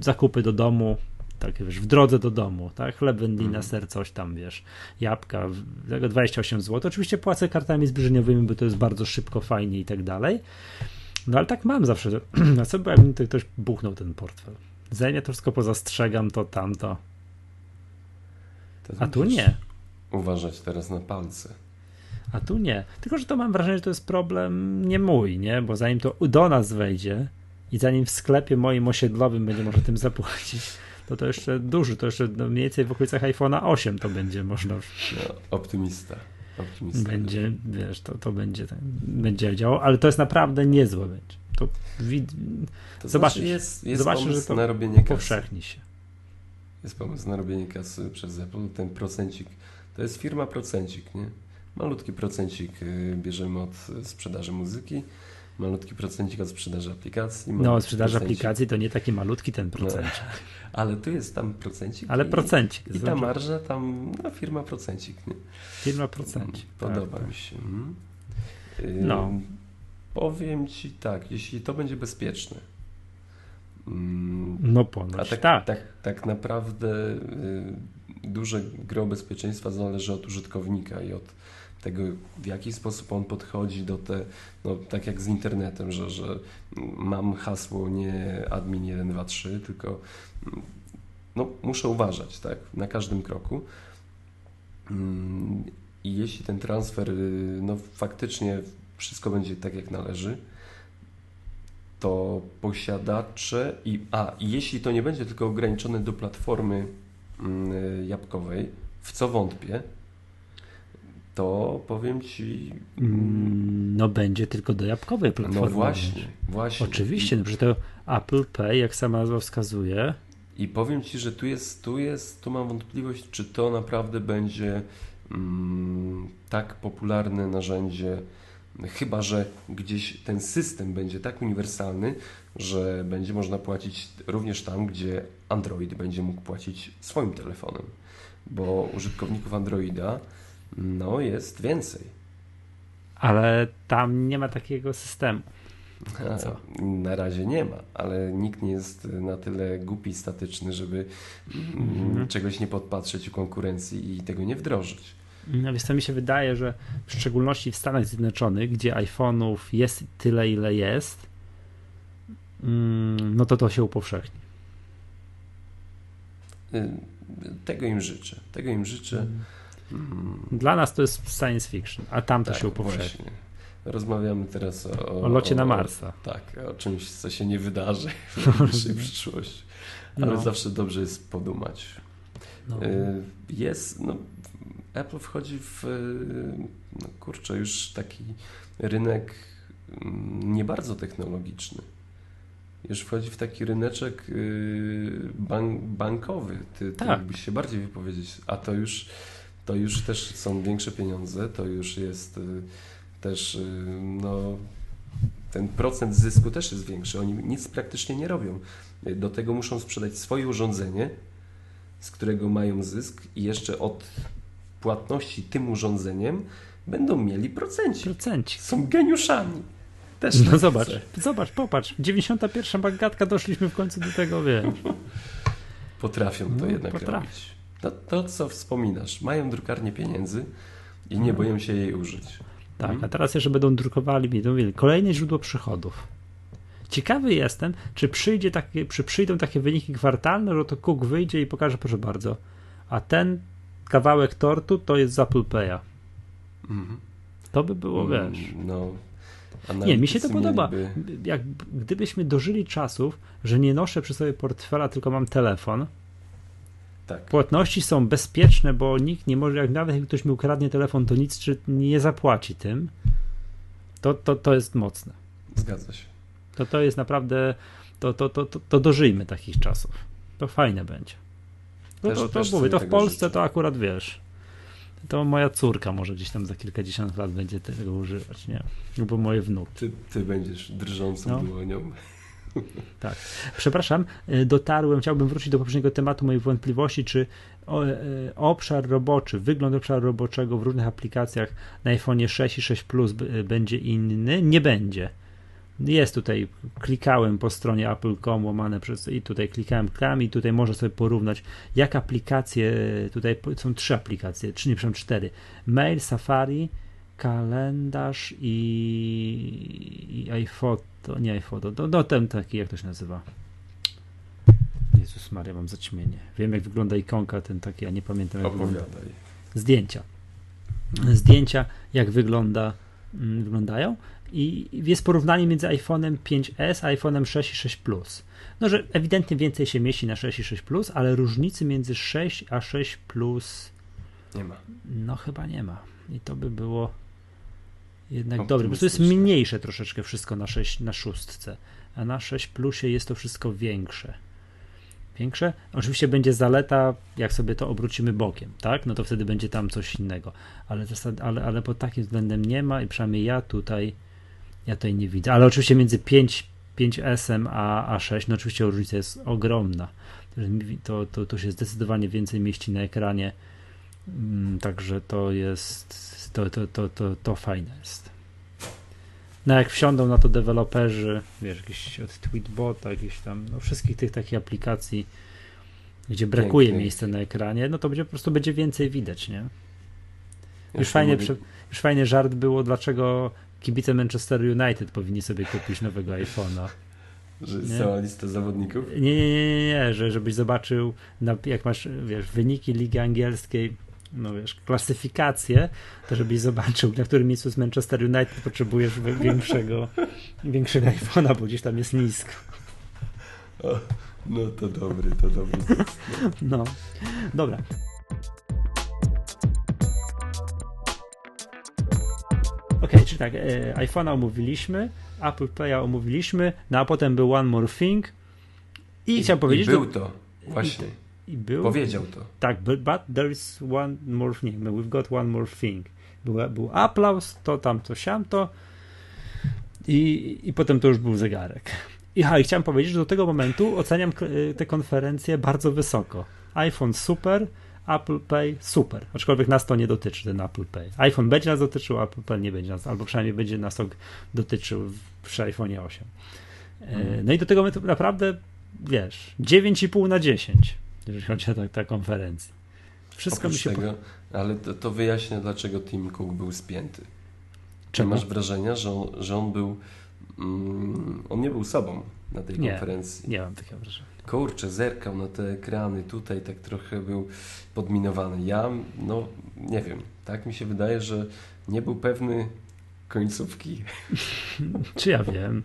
zakupy do domu tak wiesz, w drodze do domu, tak, chleb wędlina, mm. ser, coś tam, wiesz, jabłka, tego 28 zł. Oczywiście płacę kartami zbliżeniowymi, bo to jest bardzo szybko, fajnie i tak dalej. No ale tak mam zawsze. Na co by mi ktoś buchnął ten portfel? Zajmie to wszystko pozastrzegam, to tamto. To A tu nie. Uważać teraz na palce. A tu nie. Tylko, że to mam wrażenie, że to jest problem nie mój, nie? Bo zanim to do nas wejdzie i zanim w sklepie moim osiedlowym będzie można tym zapłacić, to to jeszcze duży, to jeszcze no, mniej więcej w okolicach iPhone'a 8 to będzie można. No, optymista. Optymista. Będzie, wiesz, to, to będzie, będzie działało, ale to jest naprawdę niezłe będzie. To, wid... to zobaczysz, znaczy jest, jest zobaczysz, że to na robienie powszechni się. Jest pomysł na robienie kasy przez Apple, ten procencik, to jest firma procencik, nie? Malutki procencik y, bierzemy od sprzedaży muzyki, malutki procencik od sprzedaży aplikacji. No, od sprzedaży procencik. aplikacji to nie taki malutki ten procencik. No, ale tu jest tam procencik. Ale procencik. I, i ta marża tam, no firma procencik. Nie? Firma procencik. Podoba tak. mi się. Mhm. No. Powiem Ci tak, jeśli to będzie bezpieczne. No ponoć, a tak, tak. tak. Tak naprawdę duże gro bezpieczeństwa zależy od użytkownika i od tego, w jaki sposób on podchodzi do te, no tak jak z internetem, że, że mam hasło nie admin 123, tylko no, muszę uważać, tak, na każdym kroku. Mm, I jeśli ten transfer, no faktycznie wszystko będzie tak jak należy, to posiadacze i a i jeśli to nie będzie tylko ograniczone do platformy mm, jabłkowej, w co wątpię, to powiem ci. Mm, no będzie tylko do jabłkowej platformy. No właśnie, właśnie. Oczywiście, no, to Apple Pay, jak sama nazwa wskazuje. I powiem ci, że tu jest, tu jest, tu mam wątpliwość, czy to naprawdę będzie mm, tak popularne narzędzie Chyba, że gdzieś ten system będzie tak uniwersalny, że będzie można płacić również tam, gdzie Android będzie mógł płacić swoim telefonem, bo użytkowników Androida no, jest więcej. Ale tam nie ma takiego systemu. Co? Na razie nie ma, ale nikt nie jest na tyle głupi, statyczny, żeby mhm. czegoś nie podpatrzeć u konkurencji i tego nie wdrożyć. No więc to mi się wydaje, że w szczególności w Stanach Zjednoczonych, gdzie iPhone'ów jest tyle, ile jest, mm, no to to się upowszechni. Y, tego im życzę. Tego im życzę. Mm. Dla nas to jest science fiction, a tam to tak, się upowszechni. Właśnie. Rozmawiamy teraz o, o locie na Marsa. Tak, o czymś, co się nie wydarzy w najbliższej przyszłości. Ale no. zawsze dobrze jest podumać. No. Y, jest, no, Apple wchodzi w, no kurczę, już taki rynek mm, nie bardzo technologiczny. Już wchodzi w taki ryneczek y, bank, bankowy. Ty, ty tak. mógłbyś się bardziej wypowiedzieć, a to już, to już też są większe pieniądze, to już jest y, też y, no, ten procent zysku też jest większy. Oni nic praktycznie nie robią. Do tego muszą sprzedać swoje urządzenie, z którego mają zysk i jeszcze od płatności tym urządzeniem będą mieli procenci. Procenci. Są geniuszami. Też no zobacz, chcę. zobacz, popatrz. 91 bagatka doszliśmy w końcu do tego, wiesz. Potrafią to no, jednak potrafi. robić. No, to, co wspominasz, mają drukarnię pieniędzy i nie boją się jej użyć. Tak, mhm. a teraz jeszcze będą drukowali, będą mieli kolejne źródło przychodów. Ciekawy jestem, czy, przyjdzie takie, czy przyjdą takie wyniki kwartalne, że to Cook wyjdzie i pokaże, proszę bardzo, a ten kawałek tortu to jest z Apple Pay'a. Mhm. To by było, mm, wiesz. No, nie, mi się to podoba. Mieliby... Jak, gdybyśmy dożyli czasów, że nie noszę przy sobie portfela, tylko mam telefon. Tak. Płatności są bezpieczne, bo nikt nie może, jak nawet jak ktoś mi ukradnie telefon, to nic czy nie zapłaci tym. To, to, to jest mocne. Zgadza się. To, to jest naprawdę, to, to, to, to, to dożyjmy takich czasów. To fajne będzie. No też, to, to, mówię, to w Polsce życzę. to akurat wiesz. To moja córka może gdzieś tam za kilkadziesiąt lat będzie tego używać, nie? Albo moje wnuki. Ty, ty będziesz drżącą no. dłonią. Tak. Przepraszam, y, dotarłem, chciałbym wrócić do poprzedniego tematu mojej wątpliwości, czy y, obszar roboczy, wygląd obszaru roboczego w różnych aplikacjach na iPhone 6 i 6 Plus będzie inny? Nie będzie. Jest tutaj, klikałem po stronie apple.com łamane przez i tutaj klikałem, klikałem i tutaj można sobie porównać, jak aplikacje, tutaj są trzy aplikacje, czy nie, przepraszam, cztery. Mail, Safari, kalendarz i, i iPhoto, nie iPhoto, no, no ten taki, jak to się nazywa? Jezus Maria, mam zaćmienie. Wiem, jak wygląda ikonka, ten taki, ja nie pamiętam. Jak Opowiadaj. Wygląda. Zdjęcia. Zdjęcia, jak wygląda, mm, wyglądają i jest porównanie między iPhone'em 5S a iPhone'em 6 i 6 Plus. No, że ewidentnie więcej się mieści na 6 i 6 Plus, ale różnicy między 6 a 6 Plus nie ma. No chyba nie ma. I to by było jednak dobre, bo to jest mniejsze troszeczkę wszystko na 6 na szóstce, a na 6 Plusie jest to wszystko większe. Większe? Oczywiście będzie zaleta, jak sobie to obrócimy bokiem, tak? No to wtedy będzie tam coś innego, ale, zasad, ale, ale pod takim względem nie ma i przynajmniej ja tutaj ja tutaj nie widzę, ale oczywiście między 5, 5S a A6, no oczywiście różnica jest ogromna. To, to, to się zdecydowanie więcej mieści na ekranie, mm, także to jest, to, to, to, to, to fajne jest. No jak wsiądą na to deweloperzy, wiesz, jakieś od Tweetbota, jakieś tam, no wszystkich tych takich aplikacji, gdzie brakuje Pięknie. miejsca na ekranie, no to będzie po prostu będzie więcej widać, nie? Już fajnie, mogę... już fajnie żart było, dlaczego kibice Manchester United powinni sobie kupić nowego iPhone'a. Że jest cała lista zawodników? Nie, nie, nie, nie, nie, że żebyś zobaczył, na, jak masz, wiesz, wyniki Ligi Angielskiej, no wiesz, klasyfikację, to żebyś zobaczył, na którym miejscu z Manchester United potrzebujesz większego, większego iPhone'a, bo gdzieś tam jest nisko. No to dobry, to dobry. No, dobra. Ok, czyli tak, e, iPhone'a omówiliśmy, Apple Pay'a omówiliśmy, no a potem był One More Thing i, I chciałem powiedzieć... I był to, właśnie. I, i był, Powiedział to. Tak, but, but there is one more thing, no, we've got one more thing. Był, był aplauz, to tam, to siam, to i, i potem to już był zegarek. I, ha, i chciałem powiedzieć, że do tego momentu oceniam tę konferencję bardzo wysoko. iPhone super, Apple Pay super, aczkolwiek nas to nie dotyczy, ten Apple Pay. iPhone będzie nas dotyczył, Apple Pay nie będzie nas, albo przynajmniej będzie nas dotyczył przy iPhone 8. Mm. No i do tego to naprawdę, wiesz, 9,5 na 10, jeżeli chodzi o tę ta konferencję. Wszystko Oprócz mi się... Tego, ale to, to wyjaśnia, dlaczego Tim Cook był spięty. Czy masz wrażenia, że on, że on był, mm, on nie był sobą na tej nie, konferencji? Nie mam takiego wrażenia kurczę, zerkał na te ekrany, tutaj tak trochę był podminowany. Ja, no nie wiem, tak mi się wydaje, że nie był pewny końcówki. Czy ja wiem?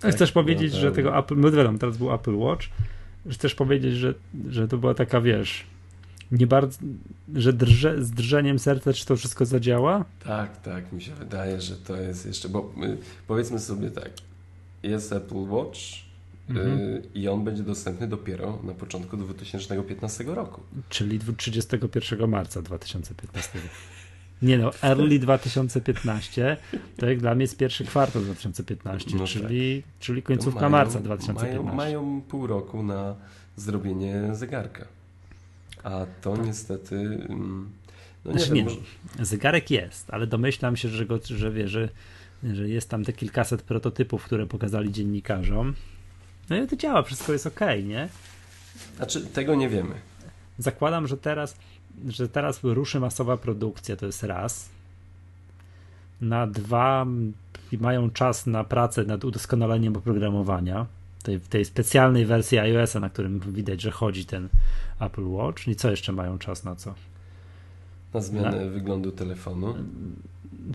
Tak, Chcesz powiedzieć, no, że tego Apple, wiadomo, teraz był Apple Watch, chcesz powiedzieć, że, że to była taka, wiesz, nie bardzo, że drże, z drżeniem serca, czy to wszystko zadziała? Tak, tak, mi się wydaje, że to jest jeszcze, bo y, powiedzmy sobie tak, jest Apple Watch, Mhm. Y, I on będzie dostępny dopiero na początku 2015 roku. Czyli 31 marca 2015. Nie no, early 2015 to jak dla mnie jest pierwszy kwartał 2015, no czyli, tak. czyli końcówka mają, marca 2015. Mają, mają pół roku na zrobienie zegarka. A to tak. niestety. Mm, no nie, znaczy, wiem, nie może... Zegarek jest, ale domyślam się, że, go, że, wie, że, że jest tam te kilkaset prototypów, które pokazali dziennikarzom no i to działa, wszystko jest ok, nie? Znaczy, tego nie wiemy. Zakładam, że teraz, że teraz ruszy masowa produkcja, to jest raz. Na dwa mają czas na pracę nad udoskonaleniem oprogramowania tej, tej specjalnej wersji iOS-a, na którym widać, że chodzi ten Apple Watch. I co jeszcze mają czas na co? Na zmianę na... wyglądu telefonu.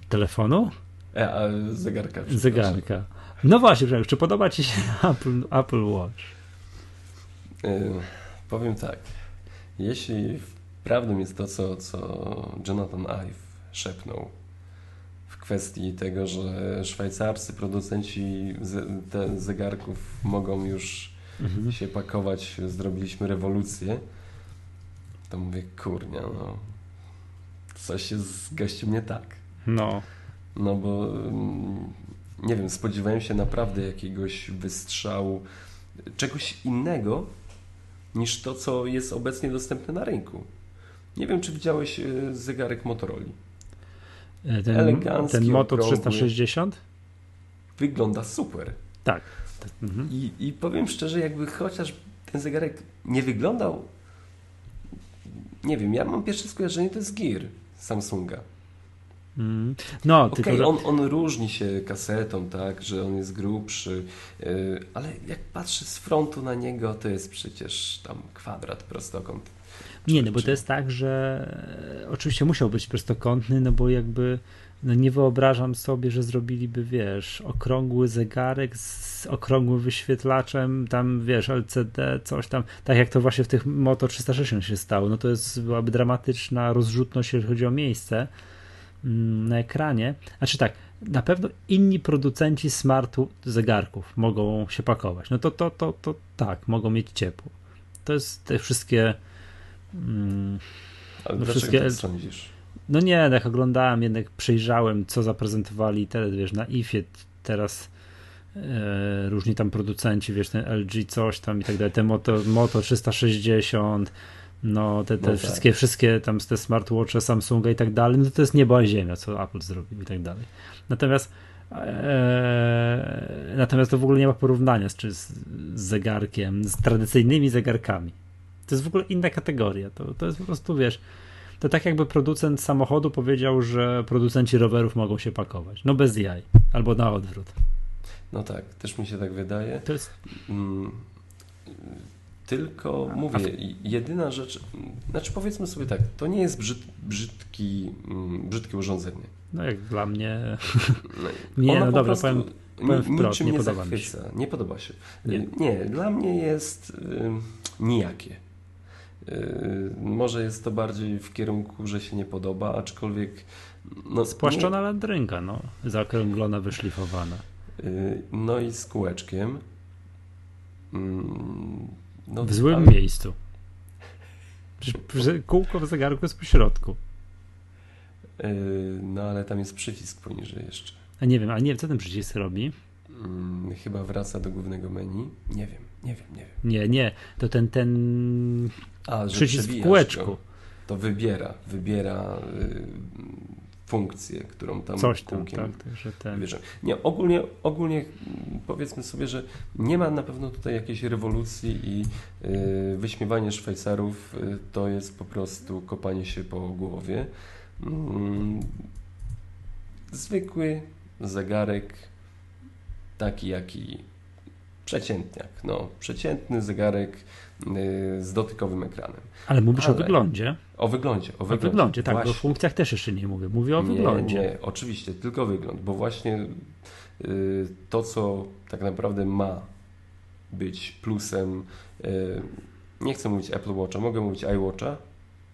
Telefonu? E, a zegarka. Zegarka. No właśnie, czy podoba Ci się Apple, Apple Watch? Yy, powiem tak. Jeśli prawdą jest to, co, co Jonathan Ive szepnął w kwestii tego, że szwajcarscy producenci zegarków mogą już mhm. się pakować, zrobiliśmy rewolucję, to mówię, kurnia, no coś jest z gościem nie tak. No. No bo mm, nie wiem, spodziewałem się naprawdę jakiegoś wystrzału, czegoś innego niż to, co jest obecnie dostępne na rynku. Nie wiem, czy widziałeś e, zegarek Motorola. E, ten, Elegancki, ten Moto 360? Wygląda super. Tak. Mhm. I, I powiem szczerze, jakby chociaż ten zegarek nie wyglądał, nie wiem, ja mam pierwsze skojarzenie, to jest Gear Samsunga. Mm. No, okay, tylko... on, on różni się kasetą, tak, że on jest grubszy, yy, ale jak patrzę z frontu na niego, to jest przecież tam kwadrat, prostokąt. Nie, no bo to jest tak, że e, oczywiście musiał być prostokątny, no bo jakby no nie wyobrażam sobie, że zrobiliby, wiesz, okrągły zegarek z okrągłym wyświetlaczem, tam, wiesz, LCD, coś tam, tak jak to właśnie w tych Moto 360 się stało, no to jest, byłaby dramatyczna rozrzutność, jeżeli chodzi o miejsce, Mm, na ekranie. Znaczy tak, na pewno inni producenci smart zegarków mogą się pakować. No to, to, to, to tak, mogą mieć ciepło. To jest te wszystkie. Mm, Ale no wszystkie, tak sądzisz? No nie, jak oglądałem, jednak przejrzałem, co zaprezentowali teraz, wiesz, na IFie teraz e, różni tam producenci, wiesz, ten LG coś tam i tak dalej, te Moto, Moto 360, no te, te no wszystkie, tak. wszystkie tam te smartwatche Samsunga i tak dalej, no to jest niebo a ziemia, co Apple zrobił i tak dalej. Natomiast e, natomiast to w ogóle nie ma porównania z, czy z, z zegarkiem, z tradycyjnymi zegarkami. To jest w ogóle inna kategoria. To, to jest po prostu, wiesz, to tak jakby producent samochodu powiedział, że producenci rowerów mogą się pakować. No bez jaj. Albo na odwrót. No tak, też mi się tak wydaje. To jest... Mm, tylko mówię, jedyna rzecz, znaczy powiedzmy sobie tak, to nie jest brzyd, brzydki, mm, brzydkie urządzenie. No jak dla mnie. nie, no dobra, powiem, powiem wprost, nie, nie podoba mi się. Nie podoba się. Nie, nie dla mnie jest y, nijakie. Y, może jest to bardziej w kierunku, że się nie podoba, aczkolwiek. No, Spłaszczona nie... landrynka, no, zakrąglona, wyszlifowana. Y, no i z kółeczkiem. Mm, no, w złym ale... miejscu. Kółko w zegarku jest po środku. Yy, no ale tam jest przycisk poniżej jeszcze. A nie wiem, a nie wiem, co ten przycisk robi? Hmm, chyba wraca do głównego menu. Nie wiem, nie wiem, nie wiem. Nie, nie, to ten, ten a, przycisk w kółeczku. Go, to wybiera, wybiera y, funkcję, którą tam Coś tam, tak, że ten... Nie, ogólnie, ogólnie powiedzmy sobie, że nie ma na pewno tutaj jakiejś rewolucji i y, wyśmiewanie Szwajcarów y, to jest po prostu kopanie się po głowie. Mm, zwykły zegarek, taki jaki przeciętniak, no, przeciętny zegarek y, z dotykowym ekranem. Ale mówisz Ale, o wyglądzie? O wyglądzie, o wyglądzie. O wyglądzie, tak, właśnie. bo o funkcjach też jeszcze nie mówię. Mówię o nie, wyglądzie. Nie, oczywiście, tylko wygląd, bo właśnie y, to, co tak naprawdę ma być plusem, y, nie chcę mówić Apple Watcha, mogę mówić iWatcha?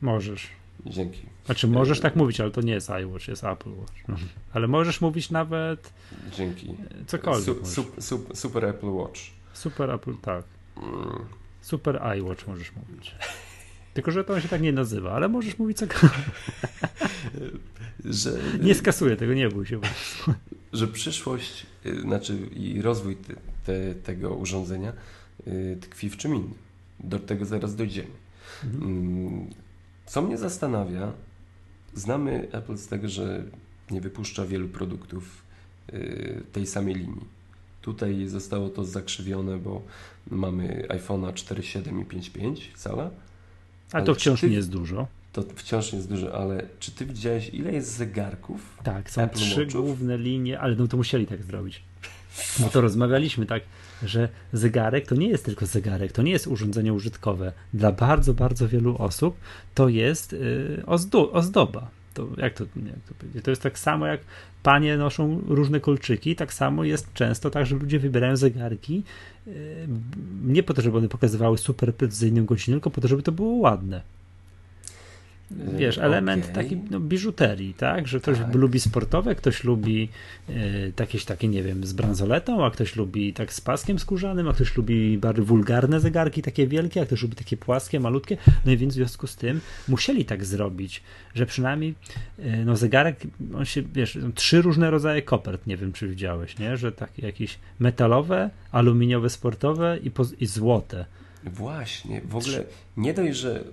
Możesz. Dzięki. Znaczy możesz tak mówić, ale to nie jest iWatch, jest Apple Watch. No. Ale możesz mówić nawet. Dzięki. Cokolwiek. Su, su, super Apple Watch. Super Apple, tak. Mm. Super iWatch możesz mówić. Tylko, że to on się tak nie nazywa, ale możesz mówić cokolwiek. że... Nie skasuję tego, nie bój się. Że przyszłość, y, znaczy i rozwój te, te, tego urządzenia y, tkwi w czym innym. Do tego zaraz dojdziemy. Mhm. Co mnie zastanawia, znamy Apple z tego, że nie wypuszcza wielu produktów y, tej samej linii. Tutaj zostało to zakrzywione, bo mamy iPhone'a 4,7 i 5,5 cala. A to wciąż ty, nie jest dużo. To wciąż nie jest dużo, ale czy ty widziałeś, ile jest zegarków? Tak, są Apple trzy Watchów? główne linie, ale no to musieli tak zrobić. No to rozmawialiśmy tak, że zegarek to nie jest tylko zegarek, to nie jest urządzenie użytkowe. Dla bardzo, bardzo wielu osób to jest yy, ozdoba. To, jak, to, jak to powiedzieć? To jest tak samo jak panie noszą różne kolczyki, tak samo jest często tak, że ludzie wybierają zegarki yy, nie po to, żeby one pokazywały super precyzyjną godzinę, tylko po to, żeby to było ładne wiesz, element okay. taki no, biżuterii, tak? Że ktoś tak. lubi sportowe, ktoś lubi e, jakieś takie, nie wiem, z bransoletą, a ktoś lubi tak z paskiem skórzanym, a ktoś lubi bardziej wulgarne zegarki, takie wielkie, a ktoś lubi takie płaskie, malutkie. No i więc w związku z tym musieli tak zrobić, że przynajmniej e, no zegarek, on się, wiesz, trzy różne rodzaje kopert, nie wiem, czy widziałeś, nie? Że takie jakieś metalowe, aluminiowe, sportowe i, i złote Właśnie, w ogóle nie dość, że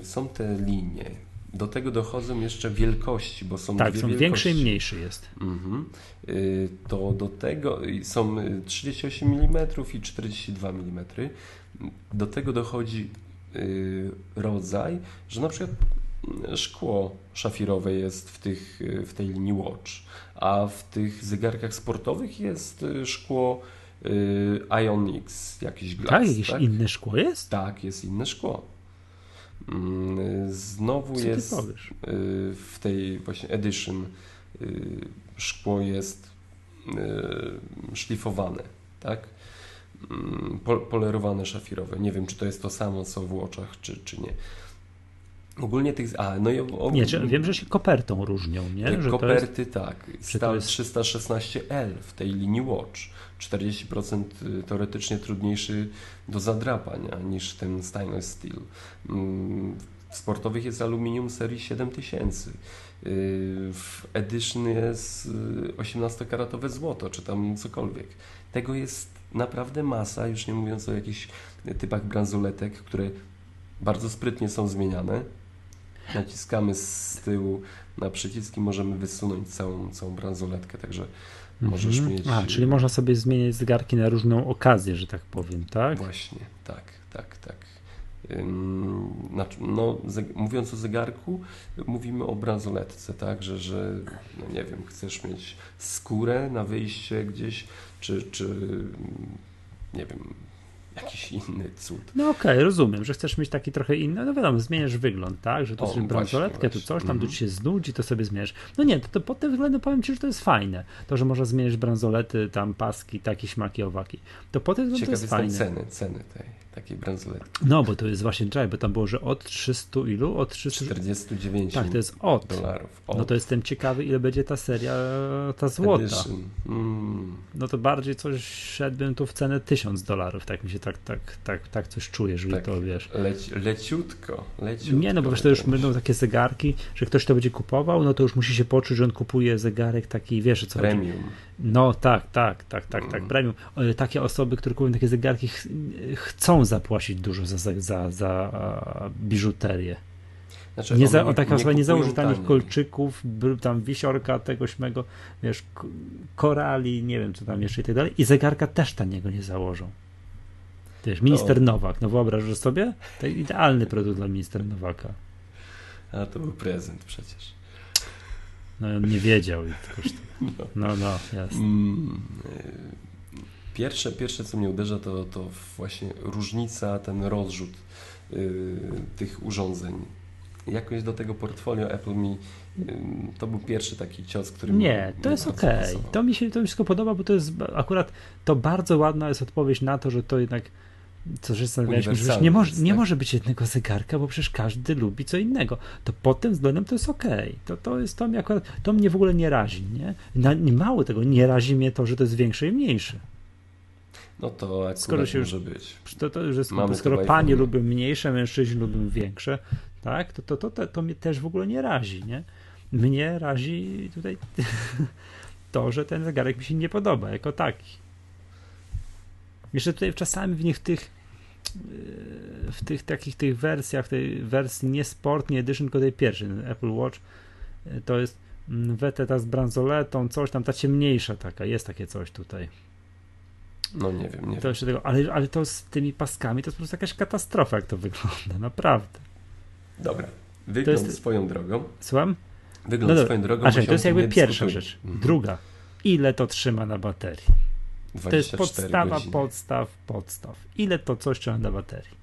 y, są te linie, do tego dochodzą jeszcze wielkości, bo są tak, są większy i mniejszy jest. Mhm. Y, to do tego są 38 mm i 42 mm. Do tego dochodzi y, rodzaj, że na przykład szkło szafirowe jest w, tych, w tej linii Watch, a w tych zegarkach sportowych jest szkło Y, Ionix, jakiś glas. Tak, jakieś tak? inne szkło jest? Tak, jest inne szkło. Mm, znowu Co jest y, w tej właśnie edition y, szkło jest szlifowane, tak? Mm, polerowane szafirowe. Nie wiem, czy to jest to samo, co w oczach, czy, czy nie. Ogólnie tych. A, no i nie, wiem, że się kopertą różnią, nie? Że koperty, jest, tak. Stal jest... 316L w tej linii Watch. 40% y, teoretycznie trudniejszy do zadrapania niż ten stainless steel. Mm, w sportowych jest aluminium serii 7000. Y, w Edition jest 18-karatowe y, złoto, czy tam cokolwiek. Tego jest naprawdę masa, już nie mówiąc o jakichś typach bransoletek, które bardzo sprytnie są zmieniane. Naciskamy z tyłu na przyciski, możemy wysunąć całą, całą bransoletkę, także Możesz mhm. mieć. A, czyli można sobie zmieniać zegarki na różną okazję, że tak powiem, tak? Właśnie, tak, tak, tak. znaczy, no, mówiąc o zegarku, mówimy o bransoletce, tak, że, że no nie wiem, chcesz mieć skórę na wyjście gdzieś, czy, czy nie wiem, jakiś inny cud. No okej, okay, rozumiem, że chcesz mieć taki trochę inny, no wiadomo, zmieniasz wygląd, tak, że to jest bransoletkę, tu coś, tam mm. tu ci się znudzi, to sobie zmieniasz. No nie, to, to pod tym względem powiem ci, że to jest fajne, to, że można zmienić bransolety, tam paski, takie śmaki, owaki. To pod tym względem to jest fajne. ceny, ceny tej takiej bransoletki. No, bo to jest właśnie drive, bo tam było, że od 300 ilu? Od 300... 49 Tak, to jest od. dolarów. Od. No to jestem ciekawy, ile będzie ta seria, ta złota. Mm. No to bardziej coś szedłbym tu w cenę 1000 dolarów, tak mi się tak, tak, tak, tak coś czuję, że tak, to wiesz. Leci, leciutko, leciutko. Nie, no bo wiesz, to już będą takie zegarki, że ktoś to będzie kupował, no to już musi się poczuć, że on kupuje zegarek taki, wiesz co Premium. Chodzi? No tak, tak, tak, tak, tak, mm. premium. Takie osoby, które kupują takie zegarki, ch chcą zapłacić dużo za, za, za, za biżuterię. Znaczy, nie za, nie, taka nie, nie założy tanich kolczyków, tam wisiorka tegoś mego, wiesz, korali, nie wiem co tam jeszcze i tak dalej. I zegarka też taniego nie założą. Wiesz, minister Nowak, no wyobrażasz sobie? To idealny produkt dla ministra Nowaka. A to był prezent przecież. No on nie wiedział i. No, no, no jasne. Mm, pierwsze, pierwsze, co mnie uderza, to, to właśnie różnica, ten rozrzut y, tych urządzeń. Jakoś do tego portfolio Apple mi y, to był pierwszy taki cios, który Nie, to jest ok. To mi się to mi wszystko podoba, bo to jest akurat to bardzo ładna jest odpowiedź na to, że to jednak co że zastanawialiśmy, że nie, może, nie tak? może być jednego zegarka, bo przecież każdy lubi co innego. To pod tym względem to jest okej. Okay. To, to, jest, to, mnie akurat, to mnie w ogóle nie razi. Nie? Na, nie mało tego, nie razi mnie to, że to jest większe i mniejsze. No to akurat skoro się może być. To, to już jest, Mamy skoro panie lubią mniejsze, mężczyźni lubią większe, tak, to, to, to, to, to mnie też w ogóle nie razi. Nie? Mnie razi tutaj to, że ten zegarek mi się nie podoba jako taki. Jeszcze tutaj czasami w nich tych w tych takich tych wersjach, tej wersji nie Sport, nie Edition, tylko tej pierwszej, Apple Watch, to jest Weteta z bransoletą, coś tam, ta ciemniejsza taka, jest takie coś tutaj. No nie wiem, nie to wiem. Tego, ale, ale to z tymi paskami to jest po prostu jakaś katastrofa, jak to wygląda, naprawdę. Dobra, wygląd jest... swoją drogą. Słucham? Wygląd no swoją drogą. A to jest jakby pierwsza rzecz. Mhm. Druga, ile to trzyma na baterii? To jest podstawa, godziny. podstaw, podstaw. Ile to coś trzeba na baterii?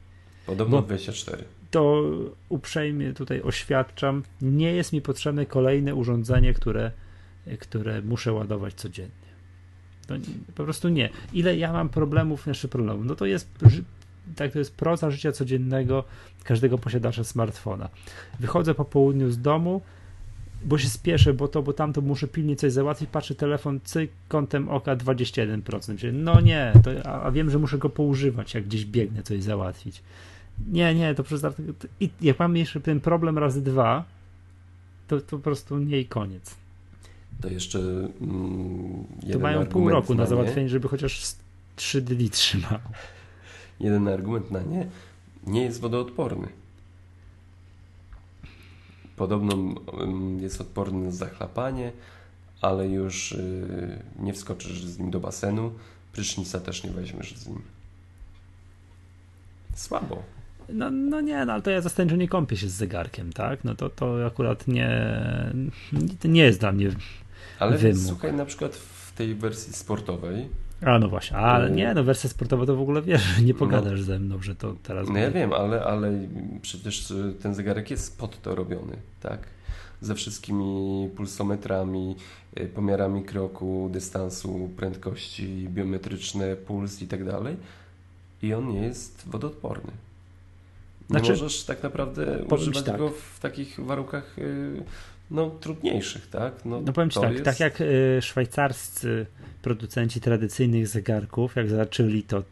Podobno Bo 24. To uprzejmie tutaj oświadczam, nie jest mi potrzebne kolejne urządzenie, które, które muszę ładować codziennie. Po prostu nie. Ile ja mam problemów, znaczy problemów? No to jest tak, to jest proza życia codziennego każdego posiadacza smartfona. Wychodzę po południu z domu, bo się spieszę, bo to, bo tamto muszę pilnie coś załatwić, patrzę telefon, cyk, kątem oka 21%. No nie, to, a, a, wiem, że muszę go poużywać, jak gdzieś biegnę coś załatwić. Nie, nie, to przez i jak mam jeszcze ten problem razy dwa, to, to po prostu nie i koniec. To jeszcze mm, To mają pół roku na, na załatwienie, żeby chociaż 3 dni trzymał. Jeden argument na nie, nie jest wodoodporny. Podobno mm, jest odporny na zachlapanie, ale już y, nie wskoczysz z nim do basenu. Prysznica też nie weźmiesz z nim. Słabo. No, no nie, no ale to ja zasadniczo nie kąpię się z zegarkiem, tak? No to, to akurat nie, nie jest dla mnie Ale wymóg. słuchaj, na przykład w tej wersji sportowej a no właśnie, ale nie, no wersja sportowa to w ogóle wiesz, nie no. pogadasz no, ze mną, że to teraz... No ja wiem, ale, ale przecież ten zegarek jest pod to robiony, tak? Ze wszystkimi pulsometrami, y, pomiarami kroku, dystansu, prędkości biometryczne, puls i tak dalej. I on nie jest wodoodporny. Nie znaczy, możesz tak naprawdę używać tak. go w takich warunkach y, no, trudniejszych, tak? No, no powiem Ci tak, jest... tak jak y, szwajcarscy producenci tradycyjnych zegarków, jak zaczęli to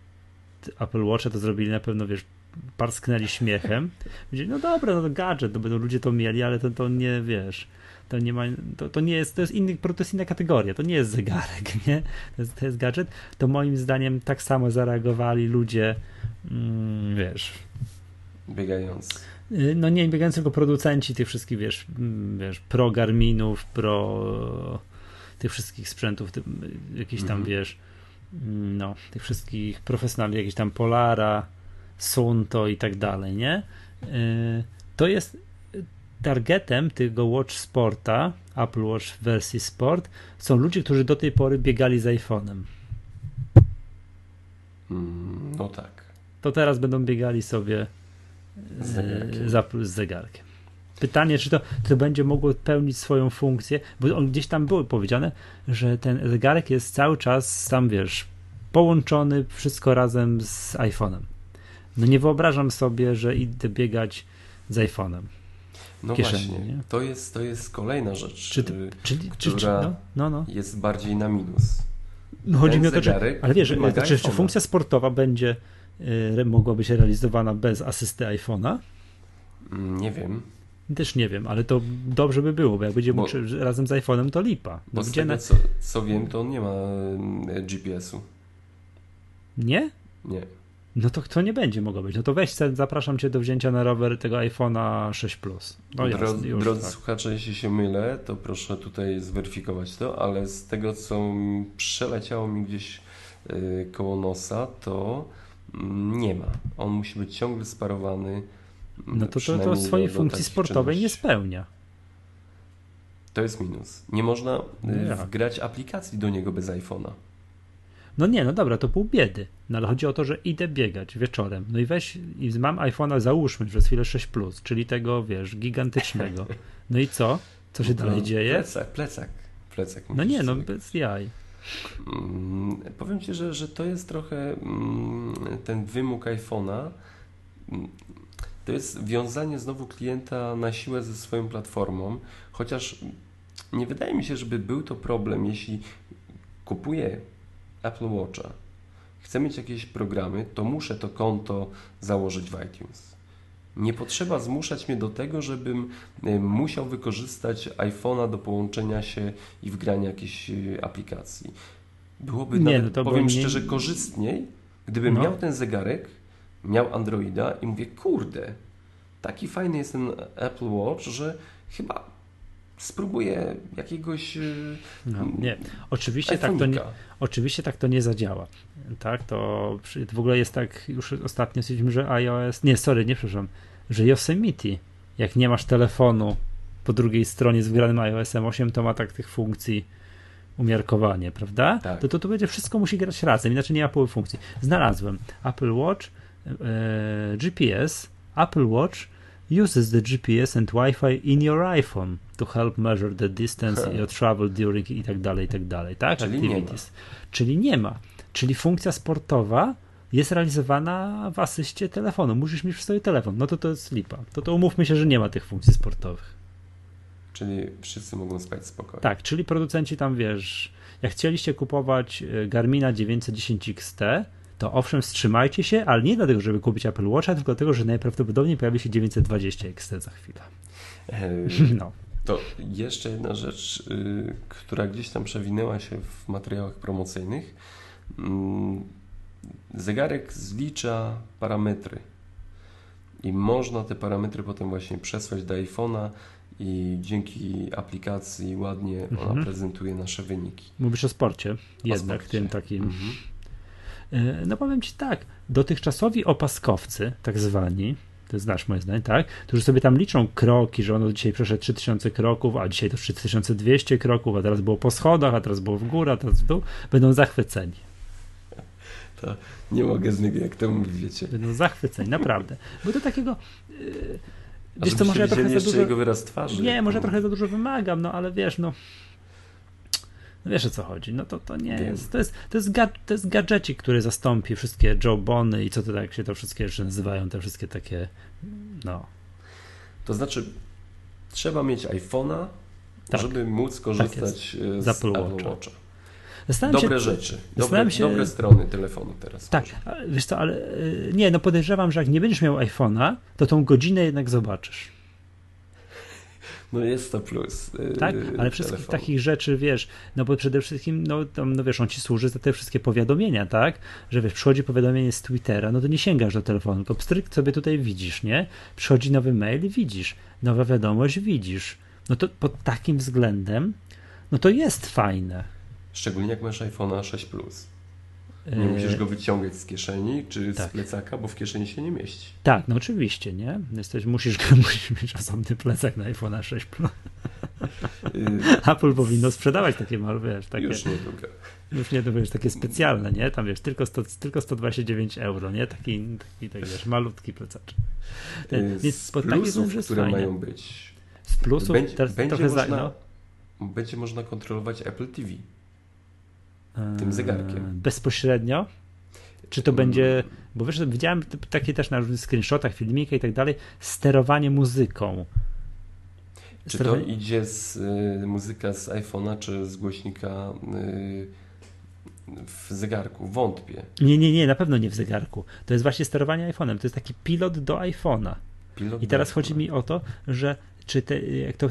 Apple Watcha, to zrobili na pewno, wiesz, parsknęli śmiechem. Powiedzieli, no dobra, no to gadżet, to będą ludzie to mieli, ale to, to nie, wiesz, to nie ma, to, to nie jest, to jest, inny, to jest inna kategoria, to nie jest zegarek, nie? To jest, to jest gadżet. To moim zdaniem tak samo zareagowali ludzie, mm, wiesz... Biegający Y, no nie biegający, tylko producenci tych wszystkich, wiesz, mm, wiesz, pro Garminów, pro tych wszystkich sprzętów, ty, jakiś tam, mhm. wiesz, mm, no, tych wszystkich profesjonalnych, jakiś tam Polara, Sunto i tak dalej, nie? To jest targetem tego Watch Sporta, Apple Watch wersji Sport, są ludzie, którzy do tej pory biegali z iPhone'em. Mm, no tak. To teraz będą biegali sobie z. Z, z zegarkiem. Pytanie, czy to, to będzie mogło pełnić swoją funkcję, bo on gdzieś tam było powiedziane, że ten zegarek jest cały czas tam, wiesz, połączony wszystko razem z iPhone'em. No nie wyobrażam sobie, że idę biegać z iPhone'em. No kieszeni, właśnie, nie? To, jest, to jest kolejna rzecz, czy, ty, czyli, która czy, no, no, no. jest bardziej na minus. No chodzi mi o to, że, ale wiesz, to, czy, czy funkcja sportowa będzie y, mogła być realizowana bez asysty iPhone'a? Mm, nie wiem. Też nie wiem, ale to dobrze by było, bo jak będzie bo, razem z iPhone'em, to lipa. Bo no z tego, na... co, co wiem, to on nie ma y, GPS-u. Nie? Nie. No to kto nie będzie mogło być? No to weź, zapraszam cię do wzięcia na rower tego iPhone'a 6 Plus. No Dro, jasne, już, drodzy tak. słuchacze, jeśli się mylę, to proszę tutaj zweryfikować to, ale z tego, co przeleciało mi gdzieś yy, koło nosa, to yy, nie ma. On musi być ciągle sparowany. No to, to, to swojej do, funkcji sportowej nie spełnia. To jest minus. Nie można yy, wgrać aplikacji do niego bez iPhone'a. No nie, no dobra, to pół biedy. No ale chodzi o to, że idę biegać wieczorem. No i weź, i mam iPhone'a, załóżmy przez chwilę 6, plus, czyli tego, wiesz, gigantycznego. No i co? Co się no, dalej dzieje? Plecak, plecak. plecak no nie, no bez jaj. Hmm, powiem ci, że, że to jest trochę hmm, ten wymóg iPhone'a. To jest wiązanie znowu klienta na siłę ze swoją platformą, chociaż nie wydaje mi się, żeby był to problem, jeśli kupuje Apple Watcha, chcę mieć jakieś programy, to muszę to konto założyć w iTunes. Nie potrzeba zmuszać mnie do tego, żebym e, musiał wykorzystać iPhone'a do połączenia się i wgrania jakiejś e, aplikacji. Byłoby nie, nawet, no powiem szczerze, korzystniej, gdybym no. miał ten zegarek, miał Androida i mówię, kurde, taki fajny jest ten Apple Watch, że chyba spróbuję jakiegoś. Y, no, nie, oczywiście tak, to nie, oczywiście tak to nie zadziała. Tak, to w ogóle jest tak, już ostatnio stwierdziliśmy, że iOS, nie, sorry, nie przepraszam, że Yosemite, jak nie masz telefonu po drugiej stronie z wgranym iOS-em 8, to ma tak tych funkcji umiarkowanie, prawda? Tak. To, to to będzie wszystko musi grać razem, inaczej nie ma połowy funkcji. Znalazłem Apple Watch, e, GPS, Apple Watch uses the GPS and Wi-Fi in your iPhone to help measure the distance huh. your travel during i tak dalej, i tak dalej, tak? Czyli Activities. Nie ma. Czyli nie ma. Czyli funkcja sportowa jest realizowana w asyście telefonu. Musisz mieć w sobie telefon. No to to jest lipa. To to umówmy się, że nie ma tych funkcji sportowych. Czyli wszyscy mogą spać spokojnie. Tak, czyli producenci tam, wiesz, jak chcieliście kupować e, Garmina 910 XT, to owszem, wstrzymajcie się, ale nie dlatego, żeby kupić Apple Watcha, tylko dlatego, że najprawdopodobniej pojawi się 920 XT za chwilę. No. To jeszcze jedna rzecz, yy, która gdzieś tam przewinęła się w materiałach promocyjnych. Yy, zegarek zlicza parametry i można te parametry potem właśnie przesłać do iPhone'a i dzięki aplikacji ładnie mhm. ona prezentuje nasze wyniki. Mówisz o sporcie, jednak sporcie. tym takim. Mhm. E, no powiem Ci tak, dotychczasowi opaskowcy, tak zwani, to znasz moje zdanie, tak? Którzy sobie tam liczą kroki, że ono dzisiaj przeszedł 3000 kroków, a dzisiaj to 3200 kroków, a teraz było po schodach, a teraz było w górę, a teraz w dół, będą zachwyceni. To nie mogę z niego, jak to mówić, wiecie. Będą zachwyceni, naprawdę. Bo to takiego... Yy, wiesz, to może ja trochę za dużo... jego wyraz twarzy. Nie, może ja trochę za dużo wymagam, no ale wiesz, no wiesz o co chodzi. No to, to nie Wiem. jest. To jest, to, jest ga, to jest gadżecik, który zastąpi wszystkie Joe Bony i co to tak się to wszystkie jeszcze nazywają, te wszystkie takie. No. To znaczy, trzeba mieć iPhone'a, tak. żeby móc tak korzystać tak z Apple Watcha. Watcha. dobre się, rzeczy, dobre, się, dobre strony telefonu teraz. Tak, może. wiesz co, ale y, nie, no podejrzewam, że jak nie będziesz miał iPhone'a, to tą godzinę jednak zobaczysz. No jest to plus. Yy, tak, ale wszystkich takich rzeczy, wiesz, no bo przede wszystkim, no, tam, no wiesz, on ci służy za te wszystkie powiadomienia, tak? Że wiesz, przychodzi powiadomienie z Twittera, no to nie sięgasz do telefonu, tylko pstryk sobie tutaj widzisz, nie? Przychodzi nowy mail, widzisz, nowa wiadomość, widzisz. No to pod takim względem, no to jest fajne. Szczególnie jak masz iPhone'a 6 Plus. Nie musisz go wyciągać z kieszeni czy tak. z plecaka, bo w kieszeni się nie mieści. Tak, no oczywiście, nie? Jesteś, musisz, musisz mieć osobny plecak na iPhone 6 Plus. Y, Apple powinno sprzedawać takie wiesz, takie. Już niedługo. Już nie, to wiesz, takie specjalne, nie? Tam wiesz, tylko, 100, tylko 129 euro, nie? Taki, taki tak wiesz, malutki plecaczek. Y, Więc z plusów, które fajnie. mają być. Z plusów będzie, teraz będzie trochę można, za, no. będzie można kontrolować Apple TV tym eee, zegarkiem. Bezpośrednio? Czy to będzie, bo wiesz, widziałem takie też na różnych screenshotach, filmika i tak dalej, sterowanie muzyką. Czy to idzie z y, muzyka z iPhone'a, czy z głośnika y, w zegarku? Wątpię. Nie, nie, nie, na pewno nie w zegarku. To jest właśnie sterowanie iPhone'em. To jest taki pilot do iPhone'a. Pilot I teraz chodzi mi o to, że czy te, jak to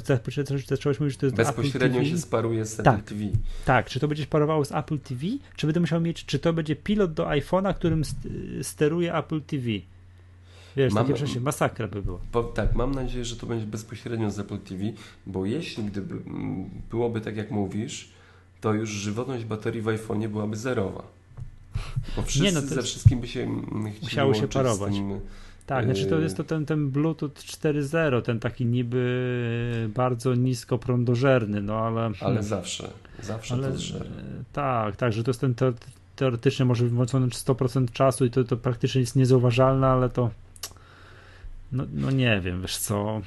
zacząłeś mówić, że to jest Bezpośrednio się sparuje z Apple tak, TV. Tak, czy to będziesz parowało z Apple TV, czy będę musiał mieć, czy to będzie pilot do iPhone'a, którym steruje Apple TV? Wiesz, mam, takie masakra by było. Po, tak, mam nadzieję, że to będzie bezpośrednio z Apple TV, bo jeśli gdyby byłoby tak jak mówisz, to już żywotność baterii w iPhone'ie byłaby zerowa. Bo wszyscy Nie, no ze wszystkim by się musiało się parować. Tym, tak, znaczy to jest to ten, ten Bluetooth 4.0, ten taki niby bardzo nisko prądożerny, no ale... Ale zawsze, zawsze ale, to żer. Tak, tak, że to jest ten teoretycznie może włączony 100% czasu i to, to praktycznie jest niezauważalne, ale to no, no nie wiem, wiesz co.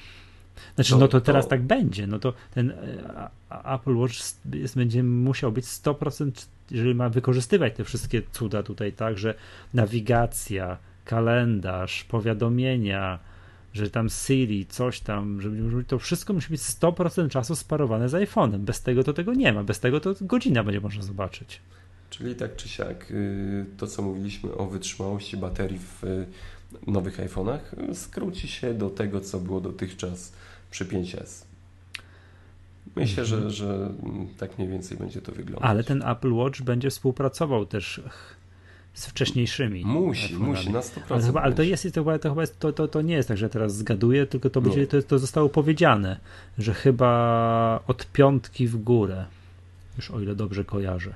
Znaczy, no, no to, to teraz tak będzie. No to ten e, Apple Watch jest, będzie musiał być 100%, jeżeli ma wykorzystywać te wszystkie cuda tutaj, tak, że nawigacja, kalendarz, powiadomienia, że tam Siri, coś tam, że to wszystko musi być 100% czasu sparowane z iPhone'em. Bez tego to tego nie ma. Bez tego to godzina będzie można zobaczyć. Czyli tak czy siak, y, to co mówiliśmy o wytrzymałości baterii w y, nowych iPhone'ach skróci się do tego, co było dotychczas przy 5S. Myślę, mhm. że, że tak mniej więcej będzie to wyglądać. Ale ten Apple Watch będzie współpracował też z wcześniejszymi. Musi, musi, na 100%. Ale, chyba, ale to jest, to, to chyba jest, to, to, to nie jest tak, że teraz zgaduję, tylko to, będzie, to, to zostało powiedziane, że chyba od piątki w górę. Już o ile dobrze kojarzę.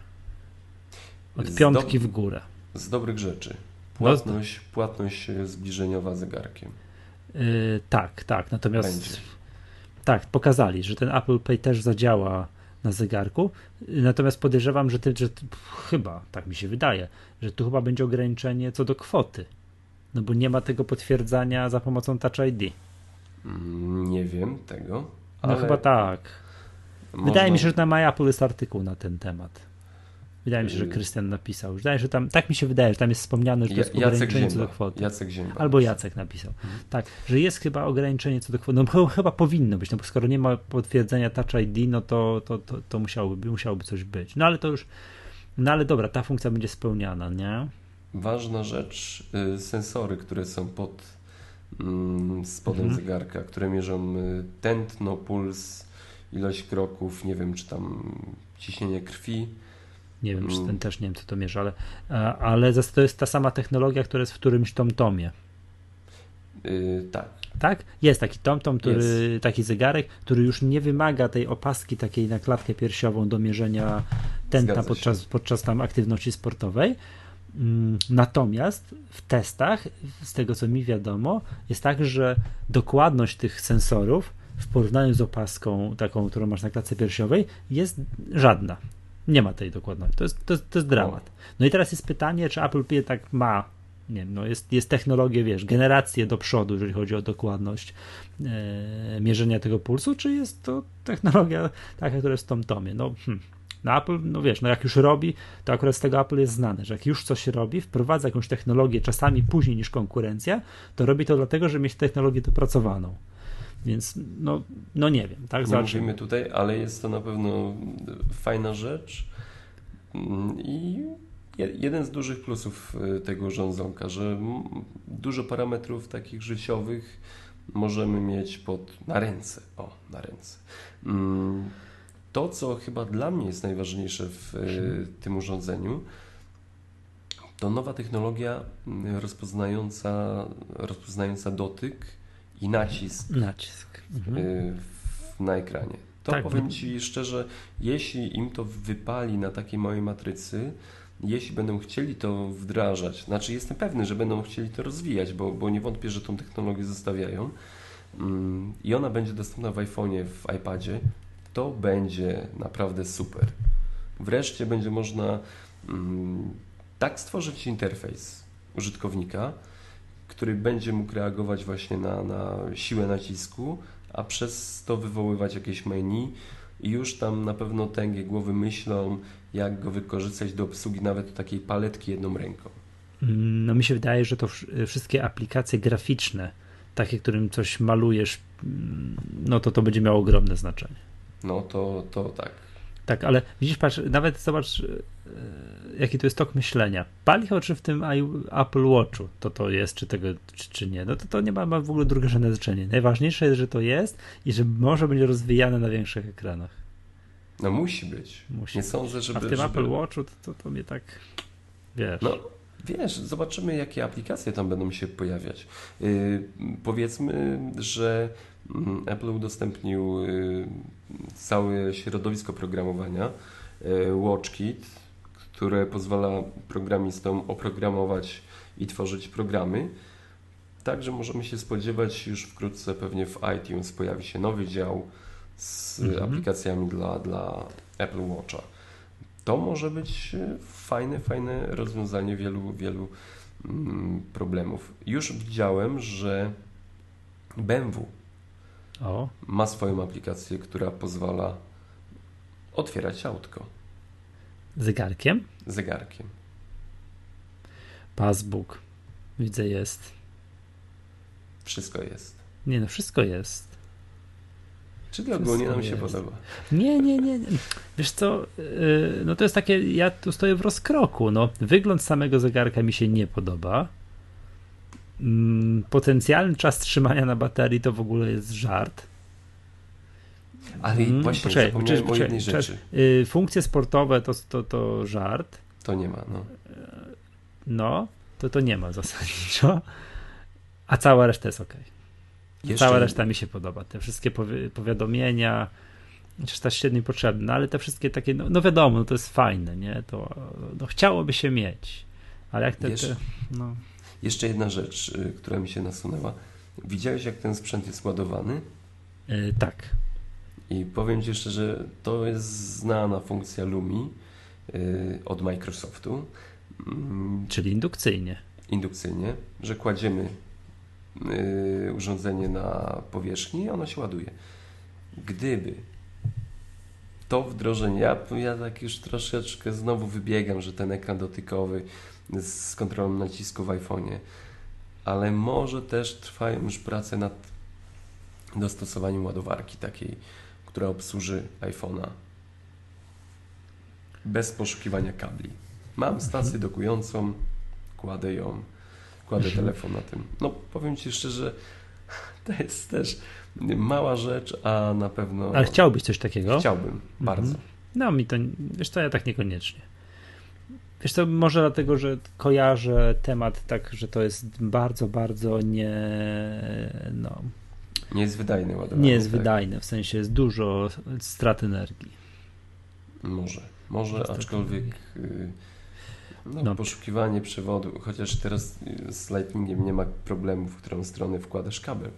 Od piątki w górę. Z dobrych rzeczy. Płatność, no, płatność zbliżeniowa zegarkiem. Yy, tak, tak. Natomiast Będzie. tak, pokazali, że ten Apple Pay też zadziała na zegarku. Natomiast podejrzewam, że, ty, że chyba, tak mi się wydaje, że tu chyba będzie ograniczenie co do kwoty. No bo nie ma tego potwierdzania za pomocą Touch ID. Mm, nie wiem tego. No chyba tak. Można... Wydaje mi się, że na MyApple jest artykuł na ten temat. Wydaje mi się, że y- Krystian napisał. Wydaje, że tam, tak mi się wydaje, że tam jest wspomniane, że to jest ograniczenie co do kwoty. Jacek Ziemba. Albo Jacek napisał. Mhm. Tak, że jest chyba ograniczenie co do kwoty. No chyba powinno być, no bo skoro nie ma potwierdzenia Touch ID, no to, to, to, to musiałoby, musiałoby coś być. No ale to już, no ale dobra, ta funkcja będzie spełniana, nie? Ważna rzecz, y, sensory, które są pod mm, spodem mhm. zegarka, które mierzą y, tętno, puls, ilość kroków, nie wiem, czy tam ciśnienie krwi, nie wiem, czy ten mm. też nie wiem, co to mierzy, ale, ale to jest ta sama technologia, która jest w którymś tom-tomie. Yy, tak. Tak? Jest taki tom-tom, który, taki zegarek, który już nie wymaga tej opaski takiej na klatkę piersiową do mierzenia tętna podczas, podczas tam aktywności sportowej. Mm, natomiast w testach, z tego co mi wiadomo, jest tak, że dokładność tych sensorów w porównaniu z opaską taką, którą masz na klatce piersiowej, jest żadna. Nie ma tej dokładności. To jest, to jest, to jest dramat. No i teraz jest pytanie, czy Apple Pay tak ma nie wiem, no jest, jest technologia, wiesz, generację do przodu, jeżeli chodzi o dokładność e, mierzenia tego pulsu, czy jest to technologia taka, która jest w tom tomie. No, hmm. no Apple, no wiesz, no jak już robi, to akurat z tego Apple jest znane, że jak już coś robi, wprowadza jakąś technologię czasami później niż konkurencja, to robi to dlatego, że mieć technologię dopracowaną. Więc no, no nie wiem, tak? Nie mówimy tutaj, ale jest to na pewno fajna rzecz i jeden z dużych plusów y, tego urządzonka, że dużo parametrów takich życiowych możemy mieć pod, na ręce. O, na ręce. Mm, to, co chyba dla mnie jest najważniejsze w y, tym urządzeniu, to nowa technologia rozpoznająca, rozpoznająca dotyk i nacisk, nacisk. Mhm. Y, na ekranie. To tak, powiem Ci szczerze, jeśli im to wypali na takiej małej matrycy, jeśli będą chcieli to wdrażać, znaczy jestem pewny, że będą chcieli to rozwijać, bo, bo nie wątpię, że tą technologię zostawiają mm, i ona będzie dostępna w iPhone'ie, w iPadzie, to będzie naprawdę super. Wreszcie będzie można mm, tak stworzyć interfejs użytkownika, który będzie mógł reagować właśnie na, na siłę nacisku, a przez to wywoływać jakieś menu i już tam na pewno tęgie głowy myślą, jak go wykorzystać do obsługi nawet takiej paletki jedną ręką. Mm, no mi się wydaje, że to wszystkie aplikacje graficzne, takie, którym coś malujesz, mm, no to to będzie miało ogromne znaczenie. No to, to tak. Tak, ale widzisz, patrz, nawet zobacz, e, jaki to jest tok myślenia. Pali oczy w tym Apple Watchu, to to jest, czy tego, czy, czy nie. No to to nie ma, ma w ogóle drugorzędne znaczenie. Najważniejsze jest, że to jest i że może być rozwijane na większych ekranach. No musi być. Musi nie być. sądzę, żeby... A w tym żeby... Apple Watchu to, to, to mnie tak, wiesz... No. Wiesz, zobaczymy, jakie aplikacje tam będą się pojawiać. Yy, powiedzmy, że Apple udostępnił yy, całe środowisko programowania yy, WatchKit, które pozwala programistom oprogramować i tworzyć programy. Także możemy się spodziewać już wkrótce pewnie w iTunes pojawi się nowy dział z mhm. aplikacjami dla, dla Apple Watcha. To może być fajne, fajne rozwiązanie wielu, wielu mm, problemów. Już widziałem, że BMW o. ma swoją aplikację, która pozwala otwierać autko. Zegarkiem? Zegarkiem. Passbook. Widzę jest. Wszystko jest. Nie no, wszystko jest. Czy to ogólnie nam się podoba? Nie, nie, nie. Wiesz co, y, no to jest takie, ja tu stoję w rozkroku. No, wygląd samego zegarka mi się nie podoba. Mm, potencjalny czas trzymania na baterii to w ogóle jest żart. Ale hmm, właśnie poczekaj, zapomniałem poczekaj, o jednej rzeczy. Y, funkcje sportowe to, to, to żart. To nie ma, no. No, to to nie ma zasadniczo. A cała reszta jest ok. Jeszcze... Cała reszta mi się podoba. Te wszystkie powi powiadomienia, chociaż ta średnio potrzebne, ale te wszystkie takie, no, no wiadomo, no to jest fajne, nie? To no, chciałoby się mieć. Ale jak te, te no. Jeszcze jedna rzecz, y, która mi się nasunęła. Widziałeś, jak ten sprzęt jest ładowany? Yy, tak. I powiem Ci jeszcze, że to jest znana funkcja Lumi yy, od Microsoftu. Yy, Czyli indukcyjnie. Indukcyjnie, że kładziemy Y, urządzenie na powierzchni i ono się ładuje. Gdyby to wdrożenie, ja, ja tak już troszeczkę znowu wybiegam, że ten ekran dotykowy z kontrolą nacisku w iPhone'ie, ale może też trwają już prace nad dostosowaniem ładowarki takiej, która obsłuży iPhone'a bez poszukiwania kabli. Mam stację mhm. dokującą, kładę ją kładę telefon na tym. No powiem Ci szczerze, to jest też mała rzecz, a na pewno... Ale chciałbyś coś takiego? Chciałbym, mhm. bardzo. No mi to, wiesz to ja tak niekoniecznie. Wiesz to może dlatego, że kojarzę temat tak, że to jest bardzo, bardzo nie... No, nie jest wydajny ładowanie. Nie jest tak? wydajny, w sensie jest dużo strat energii. Może, może, aczkolwiek... Y no, no. Poszukiwanie przewodu, chociaż teraz z Lightningiem nie ma problemu, w którą stronę wkładasz kabel,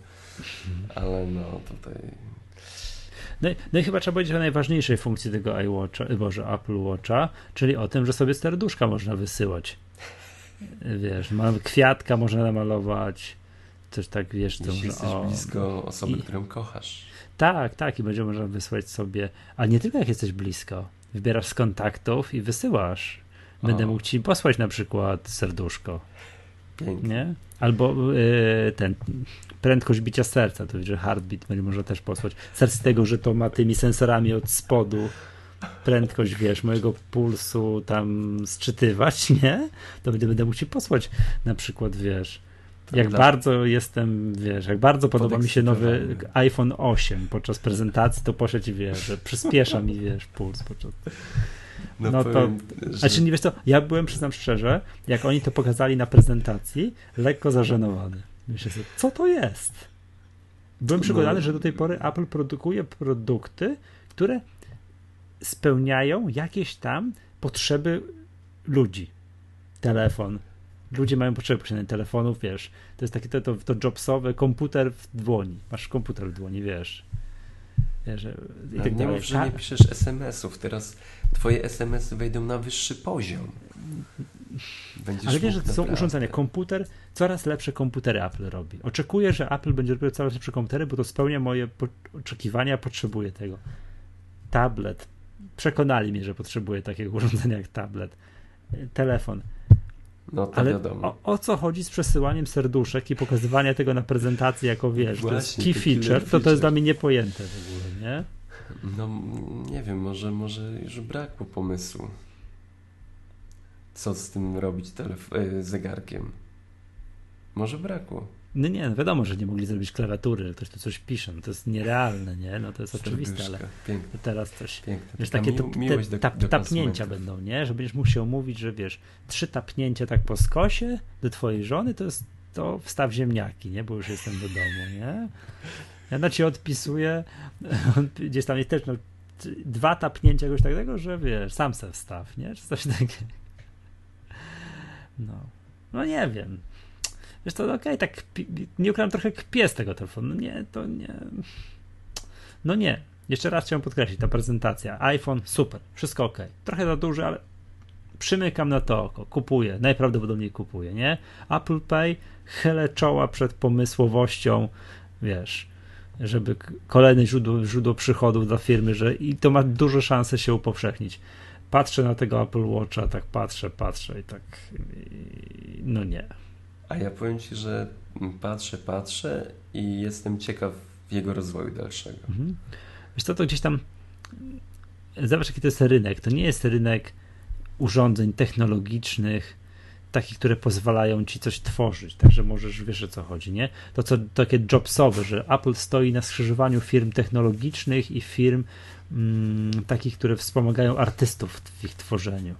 ale no tutaj... No, no i chyba trzeba powiedzieć o najważniejszej funkcji tego iWatcha, Boże, Apple Watcha, czyli o tym, że sobie serduszka można wysyłać. Wiesz, mam kwiatka można namalować, coś tak, wiesz, to, Jeśli jesteś o, blisko osoby, i, którą kochasz. Tak, tak, i będzie można wysłać sobie, ale nie tylko jak jesteś blisko, wybierasz z kontaktów i wysyłasz Będę mógł ci posłać na przykład serduszko. Pięknie. Nie? Albo y, ten prędkość bicia serca, to że heartbeat będzie można też posłać. Serce tego, że to ma tymi sensorami od spodu prędkość, wiesz, mojego pulsu tam sczytywać, nie? To będę, będę ci posłać na przykład, wiesz, tak, jak bardzo jestem, wiesz, jak bardzo podoba mi się nowy iPhone 8 podczas prezentacji, to poszedł wiesz, że przyspiesza mi, wiesz, puls podczas... No, no powiem, to. Że... Znaczy, nie wiesz co, ja byłem, przyznam szczerze, jak oni to pokazali na prezentacji, lekko zażenowany. Myślę sobie, co to jest? Byłem przekonany, no. że do tej pory Apple produkuje produkty, które spełniają jakieś tam potrzeby ludzi. Telefon. Ludzie mają potrzebę posiadania telefonów, wiesz. To jest takie to, to, to jobsowe, komputer w dłoni. Masz komputer w dłoni, wiesz. Wiesz i tak nie mów, że nie piszesz SMS-ów. Teraz twoje SMS-y wejdą na wyższy poziom. Będziesz Ale wiesz, że to są urządzenia. Komputer, coraz lepsze komputery Apple robi. Oczekuję, że Apple będzie robił coraz lepsze komputery, bo to spełnia moje oczekiwania, potrzebuję tego. Tablet. Przekonali mnie, że potrzebuję takiego urządzenia jak tablet. Telefon. No to Ale wiadomo. O, o, co chodzi z przesyłaniem serduszek i pokazywania tego na prezentacji jako wiesz, Właśnie, to jest key feature, to to jest dla mnie niepojęte w ogóle, nie? No nie wiem, może, może już brakło pomysłu co z tym robić telef- e, zegarkiem. Może brakło. No nie, no wiadomo, że nie mogli zrobić klawiatury, że ktoś tu coś pisze, no to jest nierealne, nie? No to jest oczywiste, ale Piękne. teraz coś, Piękne. wiesz, takie mił, te, te, tap, tapnięcia będą, nie? Że będziesz mógł się umówić, że wiesz, trzy tapnięcia tak po skosie do twojej żony, to jest to wstaw ziemniaki, nie? Bo już jestem do domu, nie? Ja na cię odpisuję, gdzieś tam jest też no, dwa tapnięcia jakoś takiego, że wiesz, sam se wstaw, nie? Czy coś takiego. No, no nie wiem. Wiesz to okej, okay, tak nie ukrywam trochę kpię z tego telefonu. No nie, to nie. No nie. Jeszcze raz chciałem podkreślić, ta prezentacja. iPhone, super, wszystko ok. Trochę za duży, ale przymykam na to oko, kupuję, najprawdopodobniej kupuję, nie? Apple Pay, chylę czoła przed pomysłowością, wiesz, żeby kolejne źródło, źródło przychodów dla firmy, że i to ma duże szanse się upowszechnić patrzę na tego Apple Watcha, tak patrzę, patrzę i tak no nie. A ja powiem Ci, że patrzę, patrzę i jestem ciekaw jego rozwoju dalszego. Mhm. Wiesz co, to gdzieś tam zobacz jaki to jest rynek. To nie jest rynek urządzeń technologicznych, takich, które pozwalają ci coś tworzyć, także możesz, wiesz o co chodzi, nie? To co takie jobsowe, że Apple stoi na skrzyżowaniu firm technologicznych i firm mm, takich, które wspomagają artystów w ich tworzeniu.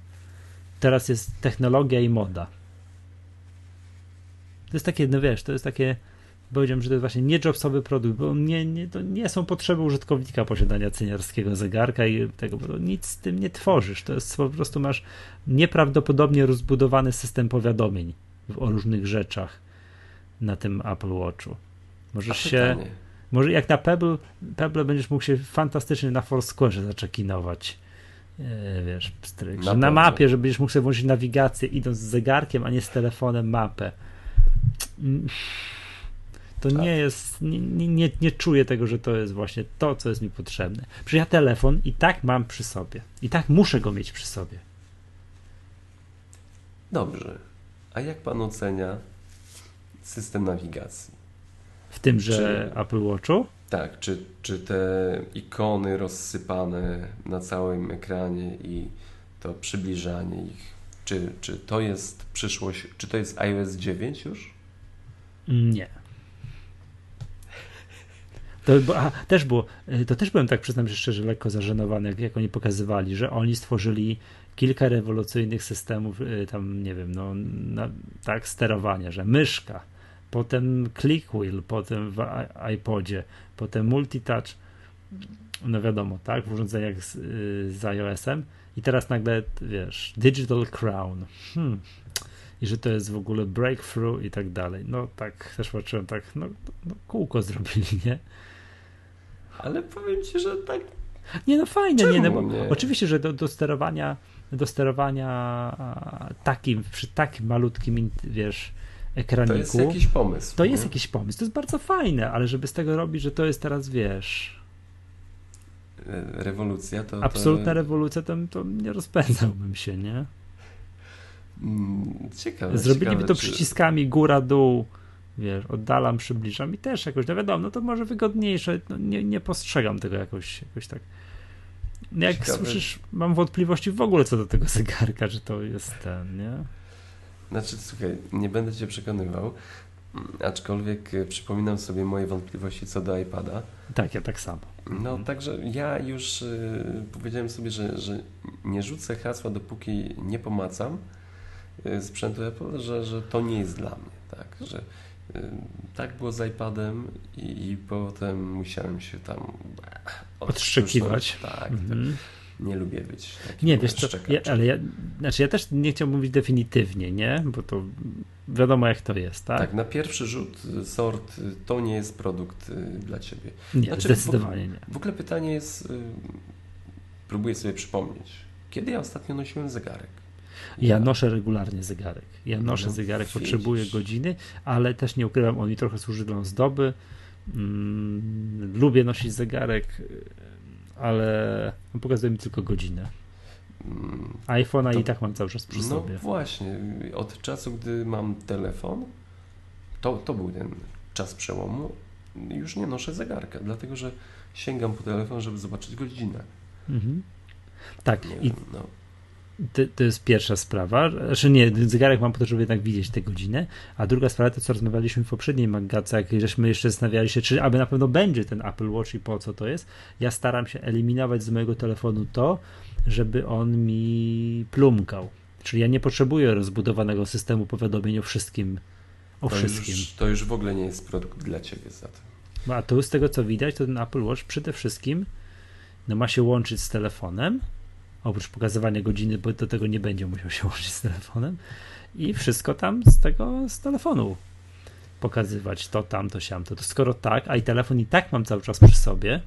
Teraz jest technologia i moda. To jest takie, no wiesz, to jest takie, powiedziałem, że to jest właśnie nie jobsowy produkt, bo nie, nie, to nie są potrzeby użytkownika posiadania ceniarskiego zegarka i tego, bo nic z tym nie tworzysz. To jest po prostu masz nieprawdopodobnie rozbudowany system powiadomień o różnych rzeczach na tym Apple Watchu. Możesz się może jak na Pebble, Pebble będziesz mógł się fantastycznie na Foursquare zaczekinować. E, wiesz, na, na mapie, że będziesz mógł sobie włączyć nawigację idąc z zegarkiem, a nie z telefonem mapę. To tak. nie jest, nie, nie, nie czuję tego, że to jest właśnie to, co jest mi potrzebne. Przecież ja telefon i tak mam przy sobie. I tak muszę go mieć przy sobie. Dobrze. A jak pan ocenia system nawigacji? W tymże czy, Apple Watchu? Tak, czy, czy te ikony rozsypane na całym ekranie i to przybliżanie ich, czy, czy to jest przyszłość, czy to jest iOS 9 już? Nie. To a, też było, to też byłem tak, przyznam się szczerze, lekko zażenowany, jak, jak oni pokazywali, że oni stworzyli kilka rewolucyjnych systemów, y, tam nie wiem, no, na, tak, sterowania, że myszka, potem click wheel, potem w iPodzie, potem multitouch, no wiadomo, tak, w urządzeniach z, y, z iOS-em i teraz nagle, wiesz, digital crown, hmm. i że to jest w ogóle breakthrough i tak dalej. No tak, też patrzyłem tak, no, no kółko zrobili, nie? Ale powiem ci, że tak nie, no fajnie, nie, no, bo nie? oczywiście, że do, do sterowania do sterowania takim, przy takim malutkim, wiesz, ekraniku. To jest jakiś pomysł. To nie? jest jakiś pomysł. To jest bardzo fajne, ale żeby z tego robić, że to jest teraz, wiesz. E, rewolucja to. Absolutna to... rewolucja, to, to nie rozpędzałbym się, nie? Mm, ciekawe. Zrobiliby ciekawe, to czy... przyciskami góra-dół, wiesz, oddalam, przybliżam i też jakoś, no wiadomo, no to może wygodniejsze, no nie, nie postrzegam tego jakoś, jakoś tak. Jak Ciekawe. słyszysz, mam wątpliwości w ogóle co do tego zegarka, że to jest ten, nie? Znaczy, słuchaj, nie będę cię przekonywał, aczkolwiek e, przypominam sobie moje wątpliwości co do iPada. Tak, ja tak samo. No, mhm. także ja już y, powiedziałem sobie, że, że nie rzucę hasła, dopóki nie pomacam y, sprzętu Apple, że, że to nie jest dla mnie, tak, że y, tak było z iPadem i, i potem musiałem się tam odszczekiwać. Tak, mhm. tak Nie lubię być Nie, wiesz co, ja, ale ja, znaczy ja też nie chciałbym mówić definitywnie, nie? Bo to wiadomo jak to jest, tak? Tak, na pierwszy rzut y, sort y, to nie jest produkt y, dla Ciebie. Nie, znaczy, zdecydowanie w, nie. W ogóle pytanie jest, próbuję sobie przypomnieć, kiedy ja ostatnio nosiłem zegarek? Ja noszę regularnie zegarek. Ja noszę no, zegarek, potrzebuję godziny, ale też nie ukrywam, on mi trochę służy dla zdoby. Mm, lubię nosić zegarek, ale pokazuje mi tylko godzinę. IPhone'a i tak mam cały czas przy no sobie. No właśnie, od czasu, gdy mam telefon, to, to był ten czas przełomu, już nie noszę zegarka, dlatego że sięgam po telefon, żeby zobaczyć godzinę. Mhm. Tak, nie i wiem, no. To, to, jest pierwsza sprawa. Znaczy nie, zegarek mam po to, żeby jednak widzieć tę godzinę. A druga sprawa to, co rozmawialiśmy w poprzedniej magace, jak żeśmy jeszcze zastanawiali się, czy aby na pewno będzie ten Apple Watch i po co to jest. Ja staram się eliminować z mojego telefonu to, żeby on mi plumkał. Czyli ja nie potrzebuję rozbudowanego systemu powiadomień o wszystkim. O to wszystkim. Już, to już w ogóle nie jest produkt dla ciebie zatem. No, a tu z tego co widać, to ten Apple Watch przede wszystkim no, ma się łączyć z telefonem oprócz pokazywania godziny, bo do tego nie będzie musiał się łączyć z telefonem i wszystko tam z tego, z telefonu pokazywać, to tam, to siam, to, to skoro tak, a i telefon i tak mam cały czas przy sobie,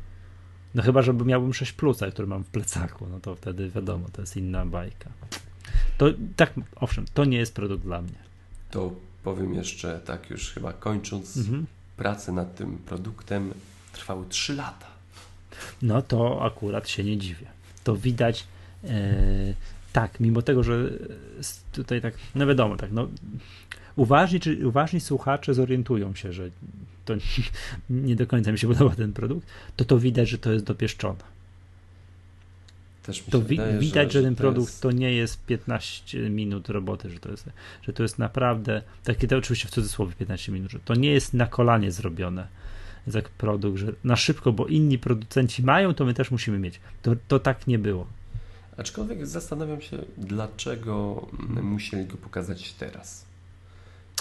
no chyba, żeby miałbym 6 plusa, który mam w plecaku, no to wtedy wiadomo, to jest inna bajka. To tak, owszem, to nie jest produkt dla mnie. To powiem jeszcze tak już chyba kończąc, mhm. pracę nad tym produktem trwały 3 lata. No to akurat się nie dziwię. To widać tak, mimo tego, że tutaj tak, no wiadomo, tak, no uważni, czy, uważni słuchacze zorientują się, że to nie do końca mi się podoba ten produkt, to to widać, że to jest dopieszczone. to wi wydaje, widać, że, że ten produkt jest... to nie jest 15 minut roboty, że to jest, że to jest naprawdę, takie to oczywiście w cudzysłowie 15 minut, że to nie jest na kolanie zrobione jak produkt, że na szybko, bo inni producenci mają, to my też musimy mieć. To, to tak nie było. Aczkolwiek zastanawiam się, dlaczego musieli go pokazać teraz.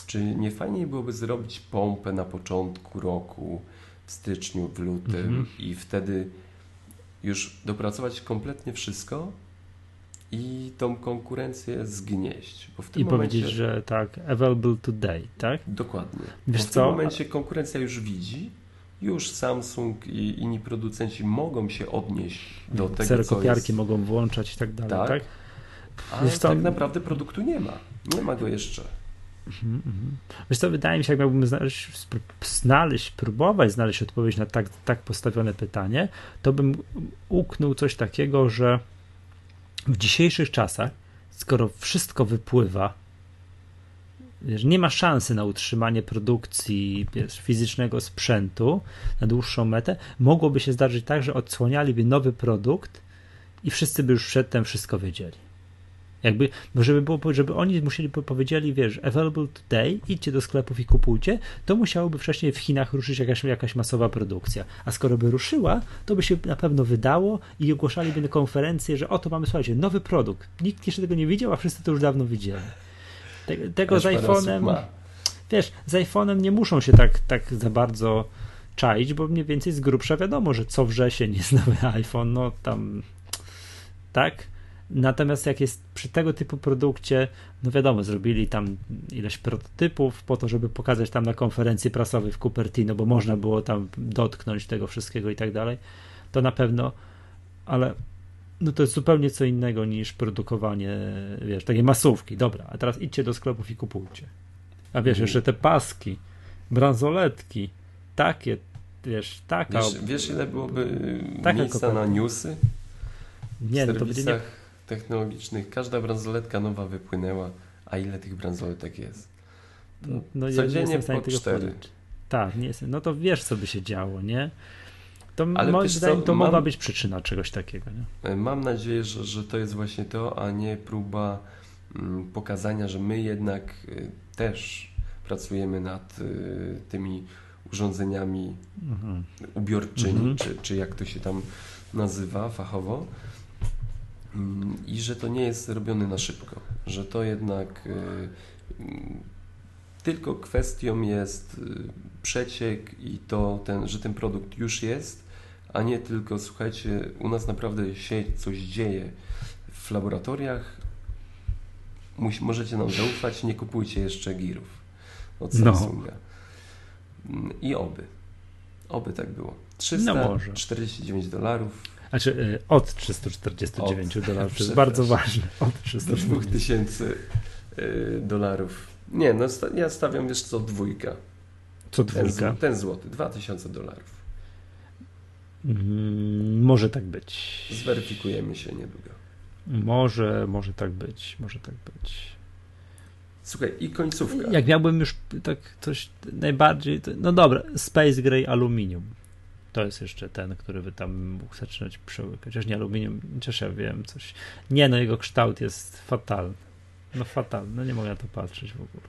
czy nie fajniej byłoby zrobić pompę na początku roku, w styczniu, w lutym mhm. i wtedy już dopracować kompletnie wszystko i tą konkurencję zgnieść. Bo w tym I momencie, powiedzieć, że tak, available today, tak? Dokładnie. Wiesz bo w co? tym momencie konkurencja już widzi, już Samsung i inni producenci mogą się odnieść do tego, Serokopiarki jest... mogą włączać i tak dalej, tak? tak? Ale tak naprawdę produktu nie ma. Nie ma go jeszcze. Mhm, mhm. Wiesz co, wydaje mi się, jak miałbym znaleźć, znaleźć, próbować znaleźć odpowiedź na tak, tak postawione pytanie, to bym uknął coś takiego, że w dzisiejszych czasach, skoro wszystko wypływa wiesz, nie ma szansy na utrzymanie produkcji wiesz, fizycznego sprzętu na dłuższą metę, mogłoby się zdarzyć tak, że odsłanialiby nowy produkt i wszyscy by już przedtem wszystko wiedzieli. Jakby, żeby było, żeby oni musieli powiedzieli, wiesz, available today, idźcie do sklepów i kupujcie, to musiałoby wcześniej w Chinach ruszyć jakaś, jakaś masowa produkcja. A skoro by ruszyła, to by się na pewno wydało i ogłaszaliby na konferencję, że oto mamy, słuchajcie, nowy produkt. Nikt jeszcze tego nie widział, a wszyscy to już dawno widzieli. Te, tego z iPhone'em, wiesz, z iPhone'em nie muszą się tak, tak za bardzo czaić, bo mniej więcej z grubsza wiadomo, że co wrzesień jest nowy iPhone, no tam tak. Natomiast jak jest przy tego typu produkcie, no wiadomo, zrobili tam ileś prototypów po to, żeby pokazać tam na konferencji prasowej w Cupertino, bo można było tam dotknąć tego wszystkiego i tak dalej, to na pewno, ale no to jest zupełnie co innego niż produkowanie, wiesz, takie masówki. Dobra, a teraz idźcie do sklepów i kupujcie. A wiesz, jeszcze te paski, bransoletki, takie, wiesz, taka... Wiesz, wiesz ile byłoby taka miejsca koperta. na newsy? Nie, w no to będzie nie... technologicznych. Każda bransoletka nowa wypłynęła, a ile tych bransoletek jest? To no, codziennie ja po cztery. Tak, nie jestem. no to wiesz, co by się działo, nie? To Ale moim zdaniem to mam, mogła być przyczyna czegoś takiego. Nie? E, mam nadzieję, że, że to jest właśnie to, a nie próba mm, pokazania, że my jednak y, też pracujemy nad y, tymi urządzeniami mhm. ubiorczymi, mhm. czy, czy jak to się tam nazywa fachowo. Mm, I że to nie jest robione na szybko, że to jednak tylko kwestią jest przeciek i to, ten, że ten produkt już jest, a nie tylko, słuchajcie, u nas naprawdę się coś dzieje w laboratoriach. Musi, możecie nam zaufać, nie kupujcie jeszcze girów od No. Samsunga. I oby. Oby tak było. 349 dolarów. Znaczy y, od 349 Od. dolarów, to jest bardzo ważne. Od Do 349. 2000 y, dolarów. Nie, no ja stawiam wiesz co, dwójka. Co Ten, dwójka. zł- ten złoty, 2000 dolarów. Mm, może tak być. Zweryfikujemy się niedługo. Może, może tak być, może tak być. Słuchaj, i końcówka. Jak miałbym już tak coś najbardziej, no dobra, Space Gray Aluminium. To jest jeszcze ten, który by tam mógł zaczynać przełykać. Chociaż nie aluminium, chociaż ja wiem coś. Nie, no jego kształt jest fatalny. No fatalny, no nie mogę na to patrzeć w ogóle.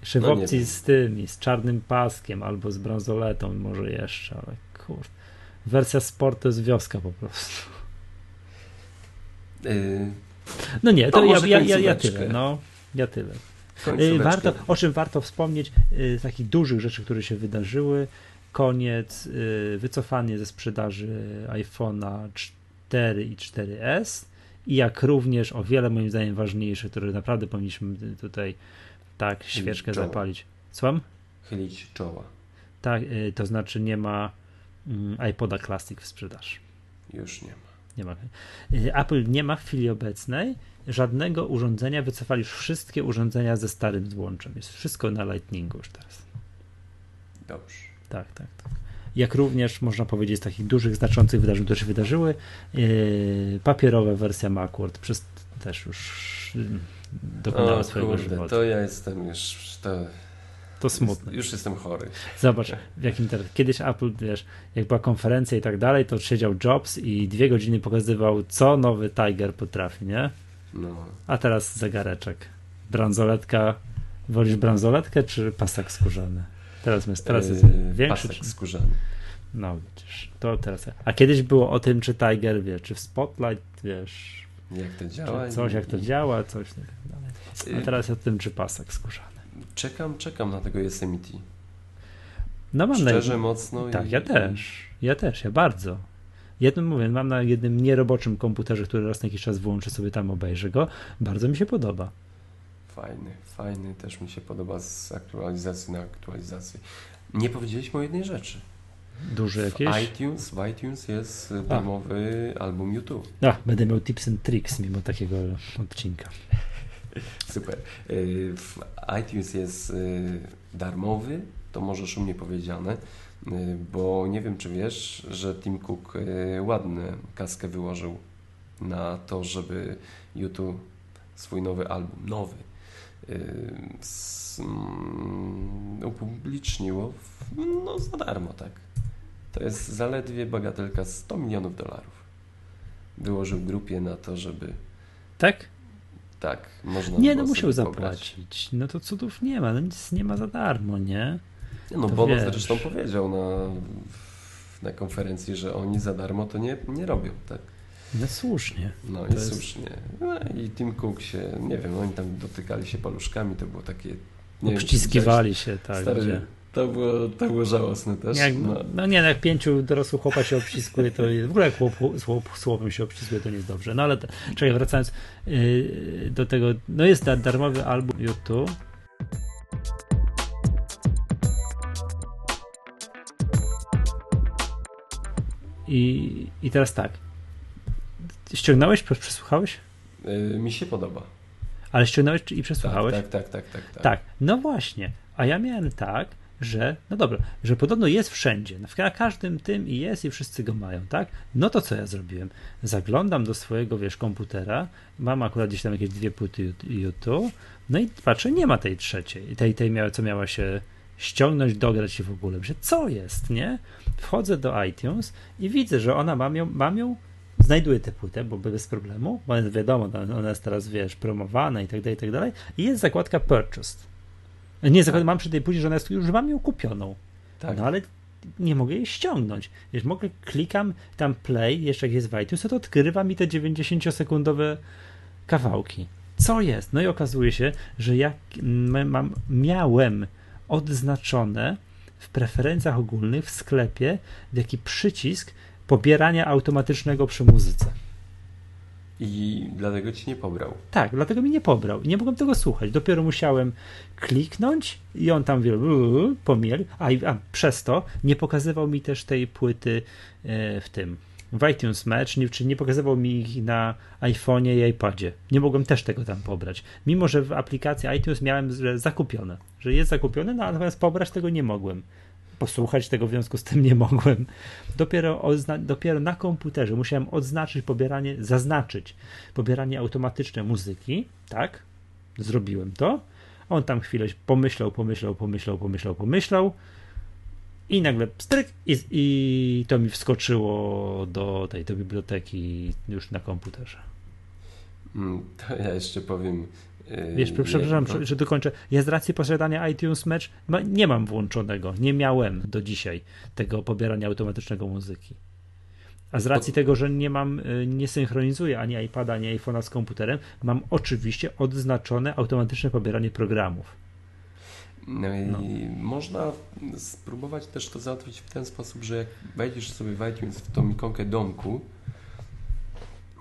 Jeszcze w No nie opcji z tymi, z czarnym paskiem albo z bransoletą może jeszcze, ale kurde. Wersja sport to jest wioska po prostu. Y, No nie, To to ja, ja, ja, ja tyle, no. Ja tyle. Y. Warto, o czym warto wspomnieć, y, z takich dużych rzeczy, które się wydarzyły. Koniec, wycofanie ze sprzedaży iPhone'a 4 i 4S i jak również o wiele moim zdaniem ważniejsze, które naprawdę powinniśmy tutaj tak świeczkę zapalić. Słucham? Chylić czoła. Tak, to znaczy nie ma iPoda Classic w sprzedaży. Już nie ma. Nie ma. Y, Apple nie ma w chwili obecnej żadnego urządzenia, wycofali już wszystkie urządzenia ze starym złączem. Jest wszystko na Lightningu już teraz. Dobrze. Tak, tak, tak. Jak również można powiedzieć z takich dużych, znaczących wydarzeń, które się wydarzyły, yy, papierowa wersja Macworld przez też już yy, dokonała O swojego kurde, żywotu. to ja jestem już... To, To smutne. Już jestem chory. Zobacz, w jakim. Kiedyś Apple, wiesz, jak była konferencja i tak dalej, to siedział Jobs i dwie godziny pokazywał, co nowy Tiger potrafi, nie? No. A teraz zegareczek. Bransoletka. Wolisz bransoletkę czy pasak skórzany? Teraz jest, teraz jest Yy, większy. Pasek skórzany. No widzisz, to teraz. A kiedyś było o tym, czy Tiger wie, czy w Spotlight, wiesz, Jak to działa. coś, jak to działa, coś. A teraz o tym, czy pasak skórzany. Czekam, czekam na tego Yosemite. No mam Szczerze, na... mocno. Tak, i- ja też. Ja też, ja bardzo. Jednym mówię, mam na jednym nieroboczym komputerze, który raz na jakiś czas włączę sobie tam, obejrzę go. Bardzo mi się podoba. Fajny, fajny. Też mi się podoba z aktualizacji na aktualizację. Nie powiedzieliśmy o jednej rzeczy. Duży jakieś. W iTunes, w iTunes jest y, darmowy album YouTube. A, będę miał tips and tricks mimo takiego odcinka. Super. Y, W iTunes jest y, darmowy, to możesz u mnie powiedziane, y, bo nie wiem, czy wiesz, że Tim Cook ładną kaskę wyłożył na to, żeby YouTube swój nowy album, nowy, mm, upubliczniło no, za darmo, tak. To jest zaledwie bagatelka 100 milionów dolarów. Wyłożył grupie na to, żeby Tak? Tak, można Nie, no musiał zapłacić. No to cudów nie ma, no nic nie ma za darmo, nie? Nie, No To Bono wiesz. zresztą powiedział na, na konferencji, że oni za darmo to nie, nie robią, tak? No słusznie. No To i jest- słusznie. No i Tim Cook się, nie wiem, oni tam dotykali się paluszkami, to było takie... Nie wiem, czy Obściskiwali się, tak. Stary, gdzie- to było, to było żałosne też. Jak, no. no nie, no jak pięciu dorosłych chłopa się obciskuje, to w ogóle jak chłop, chłop, chłopem się obciskuje, to nie jest dobrze. No ale te, czekaj, wracając yy, do tego, no jest da- darmowy album YouTube. I, I teraz tak. Ściągnąłeś, przes- przesłuchałeś? Y, mi się podoba. Ale ściągnąłeś i Tak, przesłuchałeś? tak, tak, tak, tak, tak. Tak, no właśnie. A ja miałem tak, że, no dobra, że podobno jest wszędzie. Na każdym tym i jest i wszyscy go mają, tak? No to co ja zrobiłem? Zaglądam do swojego, wiesz, komputera, mam akurat gdzieś tam jakieś dwie płyty YouTube, no i patrzę, nie ma tej trzeciej, tej, tej miała, co miała się ściągnąć, dograć i w ogóle. Myślę, co jest, nie? Wchodzę do iTunes i widzę, że ona mam ją, mam ją znajduję tę płytę, bo bez problemu, bo wiadomo, ona jest teraz, wiesz, promowana i tak dalej, i tak dalej. I jest zakładka purchased. Nie, zakład, mam przy tej płycie, że ona jest, już mam ją kupioną. tak. No ale nie mogę jej ściągnąć. Wiesz, mogę, klikam tam play, jeszcze jak jest w iTunes, to odkrywa mi te 90-sekundowe kawałki. Co jest? No i okazuje się, że ja mam, miałem odznaczone w preferencjach ogólnych w sklepie taki przycisk pobierania automatycznego przy muzyce. I dlatego ci nie pobrał. Tak, dlatego mi nie pobrał. Nie mogłem tego słuchać. Dopiero musiałem kliknąć i on tam wie, pomiel, a, a przez to nie pokazywał mi też tej płyty e, w tym w iTunes Match, nie, czy nie pokazywał mi ich na iPhone'ie i iPadzie. Nie mogłem też tego tam pobrać. Mimo, że w aplikacji iTunes miałem zakupione, że jest zakupione, no, natomiast pobrać tego nie mogłem. Posłuchać tego w związku z tym nie mogłem. Dopiero, dopiero na komputerze musiałem odznaczyć pobieranie, zaznaczyć pobieranie automatyczne muzyki, tak? Zrobiłem to. On tam chwilę pomyślał, pomyślał, pomyślał, pomyślał, pomyślał i nagle stryk i, i to mi wskoczyło do tej do biblioteki już na komputerze. Mm, to ja jeszcze powiem. Yy, Wiesz, przepraszam, że, że dokończę. Ja z racji posiadania iTunes Match nie mam włączonego, nie miałem do dzisiaj tego pobierania automatycznego muzyki. A z racji tego, że nie mam, y, nie synchronizuję ani iPada, ani iPhone'a z komputerem, mam oczywiście odznaczone automatyczne pobieranie programów. No i no. można spróbować też to załatwić w ten sposób, że jak wejdziesz sobie w iTunes w tą ikonkę domku,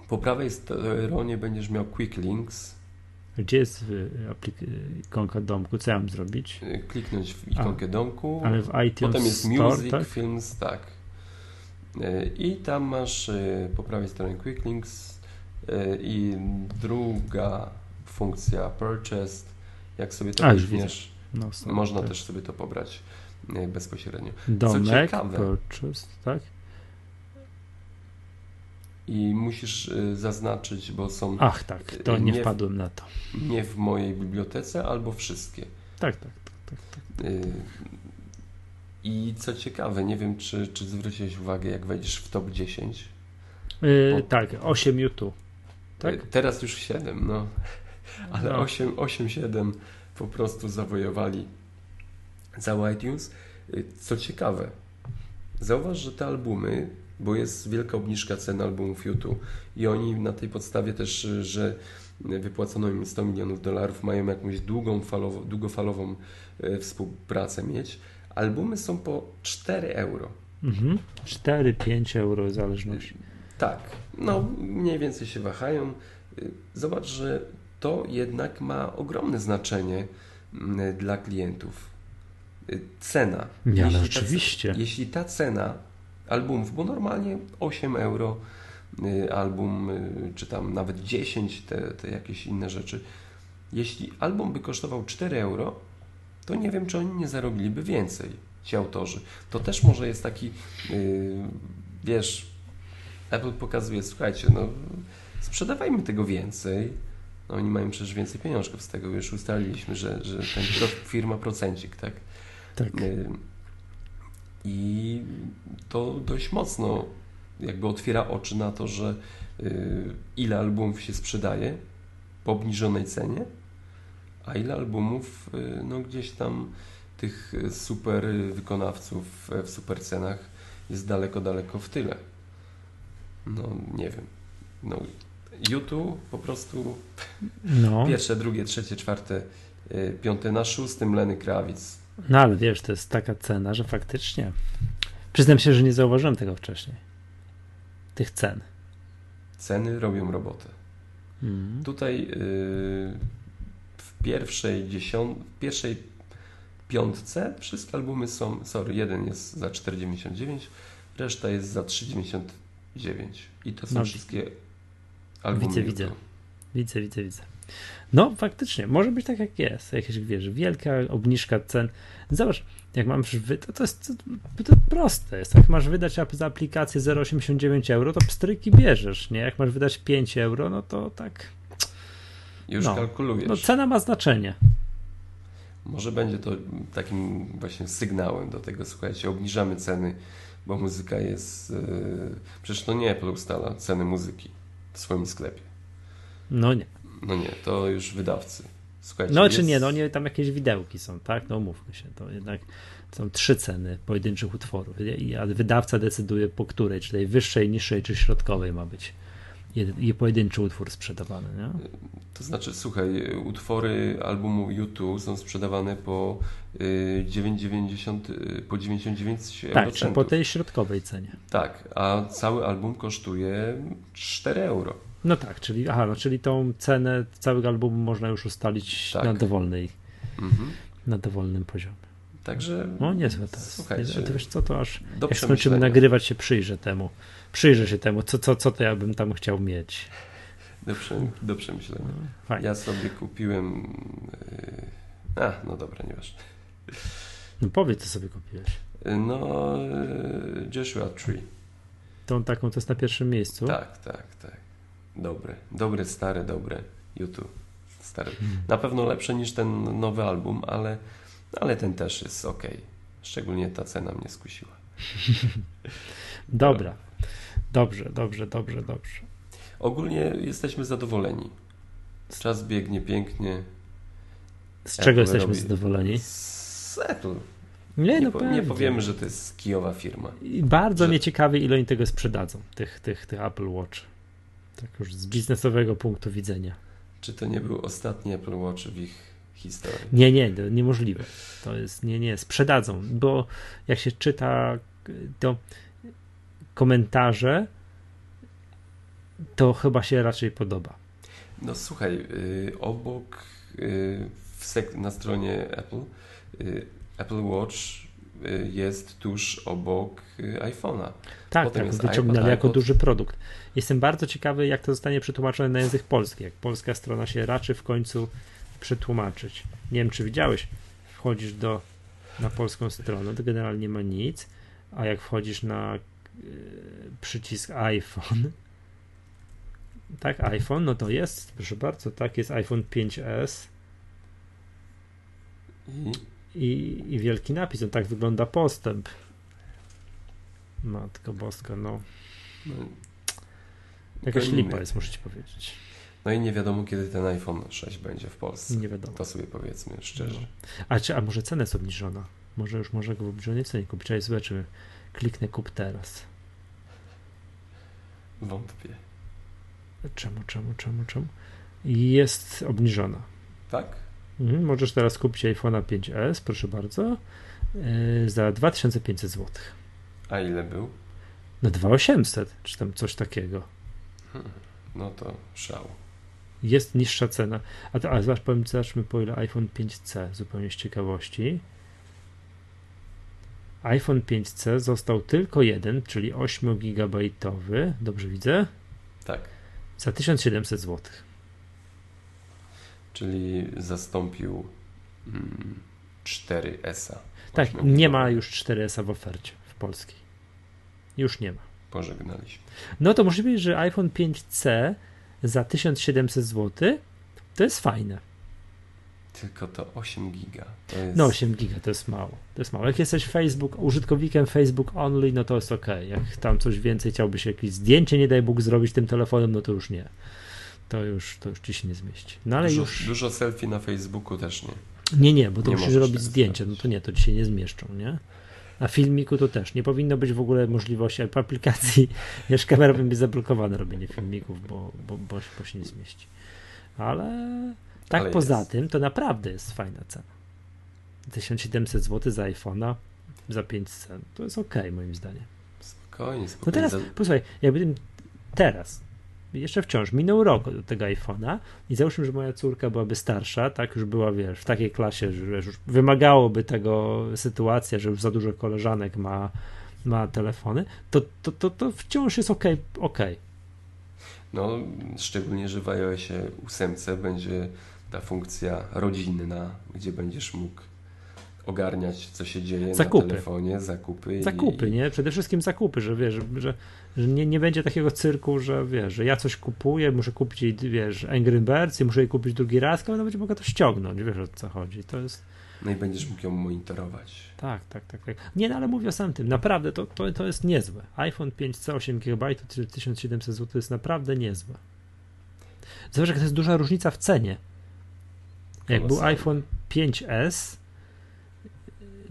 po prawej stronie będziesz miał Quick Links. Gdzie jest y, ikonka domku? Co ja mam zrobić? Y, kliknąć w ikonkę A, domku. Ale w iTunes Potem jest Music, tak? Films, tak. Y, I tam masz po prawej stronie Quick Links i druga funkcja Purchased. Jak sobie to weźmiesz, no, Można tak. też sobie to pobrać bezpośrednio. Domek, Co ciekawe, purchase, tak? I musisz e, zaznaczyć, bo są. Ach, tak, to nie, nie wpadłem w, na to. Nie w mojej bibliotece, albo wszystkie. Tak, tak, tak. tak, tak. E, I co ciekawe, nie wiem, czy, czy zwróciłeś uwagę, jak wejdziesz w top 10. Yy, tak, 8 YouTube. Tak? Teraz już 7, no. Ale no. 8, 8, 7 po prostu zawojowali cały iTunes. Y, co ciekawe, zauważ, że te albumy, bo jest wielka obniżka cen albumów YouTube i oni na tej podstawie też, że wypłacono im 100 milionów dolarów, mają jakąś długą falową, długofalową y, współpracę mieć. Albumy są po 4 euro. Mhm. 4-5 euro w zależności. Tak, no mniej więcej się wahają. Zobacz, że to jednak ma ogromne znaczenie dla klientów. Y, cena. Ale jeśli oczywiście. Ta, jeśli ta cena albumów, bo normalnie 8 euro y, album, y, czy tam nawet 10, te, te jakieś inne rzeczy. Jeśli album by kosztował 4 euro, to nie wiem, czy oni nie zarobiliby więcej, ci autorzy. To też może jest taki, wiesz, Apple pokazuje, słuchajcie, no sprzedawajmy tego więcej, no, oni mają przecież więcej pieniążków z tego, już ustaliliśmy, że, że ten firma procencik, tak? Tak. Y, I to dość mocno jakby otwiera oczy na to, że y, ile albumów się sprzedaje po obniżonej cenie, a ile albumów y, no gdzieś tam tych super wykonawców w super cenach jest daleko, daleko w tyle. No nie wiem. No, YouTube po prostu no. pierwsze, drugie, trzecie, czwarte, y, piąte na szóstym Leny Krawic. No ale wiesz, to jest taka cena, że faktycznie przyznam się, że nie zauważyłem tego wcześniej. Tych cen. Ceny robią robotę. Mm. Tutaj yy, w pierwszej dziesiąt, w pierwszej piątce wszystkie albumy są, sorry, jeden jest za 4,99, reszta jest za 3,99 i to są no. wszystkie Albo widzę, widzę. Widzę, widzę, widzę. No, faktycznie, może być tak jak jest. Jakieś, wiesz, wielka obniżka cen. Zobacz, jak mam to, to jest to, to proste. Jest. Jak masz wydać za aplikację 0,89 euro, to pstryki bierzesz, nie? Jak masz wydać 5 euro, no to tak. Już no, kalkulujesz. No, cena ma znaczenie. Może będzie to takim właśnie sygnałem do tego, słuchajcie, obniżamy ceny, bo muzyka jest. Yy... Przecież to nie Apple ustala ceny muzyki w swoim sklepie. No nie. No nie, to już wydawcy. Słuchajcie, no jest... czy nie, no nie, tam jakieś widełki są, tak? No mówmy się, to jednak są trzy ceny pojedynczych utworów, ale wydawca decyduje po której, czy tej wyższej, niższej, czy środkowej ma być. jed, pojedynczy utwór sprzedawany, nie? To znaczy, słuchaj, utwory albumu YouTube są sprzedawane po 9,90 y, po 99 tak, euro. Tak, po tej środkowej cenie. Tak, a cały album kosztuje 4 euro. No tak, czyli, aha, no, czyli tą cenę całego albumu można już ustalić tak. na dowolnej, mhm. na dowolnym poziomie. Także. No niezłe to jest. Słuchajcie, to wiesz co, to aż jak skończymy nagrywać się, przyjrzę temu. Przyjrzę się temu, co, co, co to ja bym tam chciał mieć. Do, przem, do przemyślenia. No, ja sobie kupiłem. Yy... A, no dobra, nieważne. No powiedz, co sobie kupiłeś. No, yy, Joshua Tree. Tą taką, to jest na pierwszym miejscu? Tak, tak, tak. Dobre, dobre, stare, dobre. YouTube. Stary. Hmm. Na pewno lepsze niż ten nowy album, ale, ale ten też jest ok. Szczególnie ta cena mnie skusiła. Dobra. Dobrze, dobrze, dobrze, dobrze. Ogólnie jesteśmy zadowoleni. Czas biegnie pięknie. Z Apple czego jesteśmy robi... zadowoleni? Z Apple. Nie, nie, no nie powiemy, że to jest kijowa firma. I bardzo że... mnie ciekawi, ile oni tego sprzedadzą, tych, tych, tych Apple Watch. Tak już z biznesowego punktu widzenia. Czy to nie był ostatni Apple Watch w ich historii? Nie, nie, to niemożliwe. To jest, nie, nie, sprzedadzą, bo jak się czyta to komentarze, to chyba się raczej podoba. No słuchaj, yy, obok yy, na stronie Apple yy, Apple Watch y, jest tuż obok y, iPhone'a. Tak, Potem tak, wyciągnęli iPod, jako iPod. duży produkt. Jestem bardzo ciekawy, jak to zostanie przetłumaczone na język polski, jak polska strona się raczy w końcu przetłumaczyć. Nie wiem, czy widziałeś, wchodzisz do, na polską stronę, to generalnie nie ma nic, a jak wchodzisz na y, przycisk iPhone, tak, iPhone, no to jest, proszę bardzo, tak, jest iPhone 5S. I? I, i wielki napis. No tak wygląda postęp. Matko Boska, no. no Jakaś lipa jest, muszę ci powiedzieć. No i nie wiadomo, kiedy ten iPhone 6 będzie w Polsce. Nie wiadomo. To sobie powiedzmy szczerze. No. A, czy, a może cena jest obniżona? Może już może go w obniżonej cenie kupić? A zobaczymy. Kliknę kup teraz. Wątpię. Czemu, czemu, czemu, czemu? Jest obniżona. Tak? Mhm, możesz teraz kupić iPhone'a 5S, proszę bardzo, yy, za 2500 zł. A ile był? No 2800, czy tam coś takiego. Hmm, no to szał. Jest niższa cena. A, to, a zobacz, powiem, zobaczmy po ile iPhone 5C, zupełnie z ciekawości. iPhone 5C został tylko jeden, czyli 8 GB. Dobrze widzę? Tak. Za 1700 zł czyli zastąpił mm, 4S-a. Tak, nie ma już 4S-a w ofercie w polskiej. Już nie ma. Pożegnaliśmy. No to być, że iPhone 5C za 1700 zł to jest fajne. Tylko to 8 giga. To jest... No 8 giga to jest mało. To jest mało. Jak jesteś Facebook, użytkownikiem Facebook only, no to jest ok. Jak tam coś więcej chciałbyś jakieś zdjęcie, nie daj Bóg, zrobić tym telefonem, no to już nie to już, to już ci się nie zmieści. No ale dużo, już... dużo selfie na Facebooku też nie. Nie, nie, bo to nie musisz robić zdjęcia, no to nie, to ci się nie zmieszczą, nie? Na filmiku to też. Nie powinno być w ogóle możliwości w aplikacji. Jeszcze kamera będzie zablokowane robienie filmików, bo, bo, bo, bo się nie zmieści. Ale tak Ale poza jest. tym, to naprawdę jest fajna cena. 1700 zł za iPhone'a za 500. To jest ok, moim zdaniem. Spokojnie, spokojnie. No teraz, posłuchaj, jakby teraz jeszcze wciąż minął rok od tego iPhone'a i załóżmy, że moja córka byłaby starsza, tak, już była, wiesz, w takiej klasie, że już wymagałoby tego sytuacja, że już za dużo koleżanek ma, ma telefony, to, to, to, to wciąż jest ok, ok. No, szczególnie, że w iOSie 8 będzie ta funkcja rodzinna, gdzie będziesz mógł ogarniać, co się dzieje zakupy. na telefonie, zakupy. Zakupy, i... nie? Przede wszystkim zakupy, że wiesz, że, że nie, nie będzie takiego cyrku, że wiesz, że ja coś kupuję, muszę kupić jej, wiesz, Angry Birds i muszę jej kupić drugi raz, ona będzie mogła to ściągnąć, wiesz o co chodzi. To jest... No i będziesz mógł ją monitorować. Tak, tak, tak. tak. Nie, no ale mówię o samym tym, naprawdę to, to, to jest niezłe. iPhone 5C 8 GB 1700 zł jest naprawdę niezłe. Zobacz, że to jest duża różnica w cenie. Jak był iPhone 5S,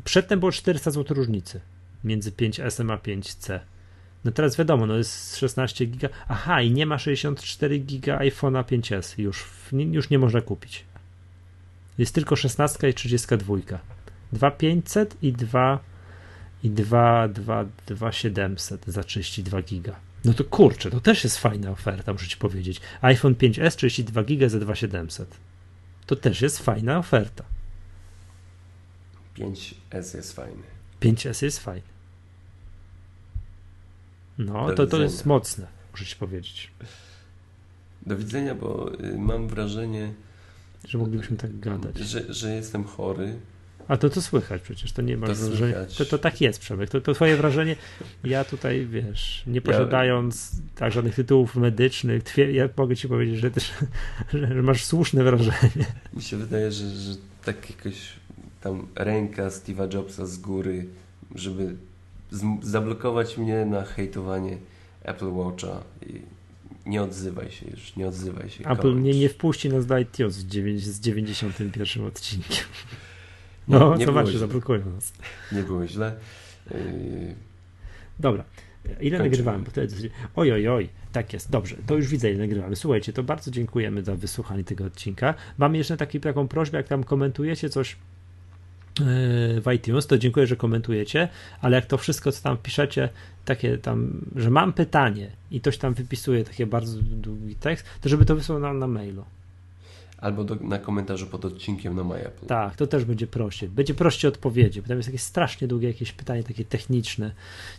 Przedtem było 400 zł różnicy między 5S a 5C. No teraz wiadomo, no jest 16 giga. Aha, i nie ma 64 giga iPhone'a 5S. Już, już nie można kupić. Jest tylko 16 i 32. 2500 i 2 i 2, 2, 2700 za 32 giga. No to kurczę, to też jest fajna oferta, muszę ci powiedzieć. iPhone 5S 32 giga za 2700. To też jest fajna oferta. 5S jest fajny. 5S jest fajny. No, to, to jest mocne, muszę ci powiedzieć. Do widzenia, bo y, mam wrażenie, że moglibyśmy tak gadać. Że, że jestem chory. A to to słychać przecież, to nie ma wrażenia. To, to tak jest, Przemek. To, to twoje wrażenie. Ja tutaj, wiesz, nie posiadając ja... tak żadnych tytułów medycznych, twie, ja mogę ci powiedzieć, że też że masz słuszne wrażenie. Mi się wydaje, że, że tak jakoś tam ręka Steve'a Jobsa z góry, żeby zablokować mnie na hejtowanie Apple Watcha i nie odzywaj się już, nie odzywaj się. Apple mnie nie wpuści na iTunes z 91 odcinkiem. No, nie, nie zobaczcie, zablokują nas. Nie było źle. Yy... Dobra. Ile nagrywamy? Wtedy... Oj, oj, oj, tak jest. Dobrze, to już widzę, ile nagrywamy. Słuchajcie, to bardzo dziękujemy za wysłuchanie tego odcinka. Mam jeszcze taki, taką prośbę, jak tam komentujecie coś w iTunes, to dziękuję, że komentujecie, ale jak to wszystko, co tam piszecie, takie tam, że mam pytanie i ktoś tam wypisuje taki bardzo długi tekst, to żeby to wysłał nam na mailu. Albo do, na komentarzu pod odcinkiem na MyApple. Tak, to też będzie prościej. Będzie prościej odpowiedzi, bo tam jest jakieś strasznie długie jakieś pytanie, takie techniczne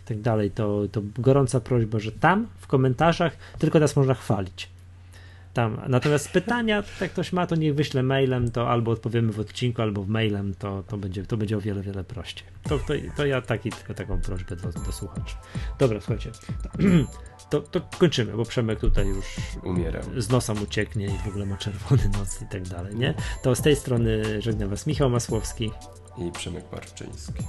i tak dalej. To, to gorąca prośba, że tam w komentarzach tylko nas można chwalić tam. Natomiast pytania, jak ktoś ma, to niech wyśle mailem, to albo odpowiemy w odcinku, albo w mailem, to, to, będzie, to będzie o wiele, wiele prościej. To, to, to ja taki, tylko taką prośbę do, do słuchaczy. Dobra, słuchajcie. To, to kończymy, bo Przemek tutaj już umiera. Z nosa mu cieknie i w ogóle ma czerwony nos i tak dalej, nie? To z tej strony żegna Was Michał Masłowski i Przemek Marczyński.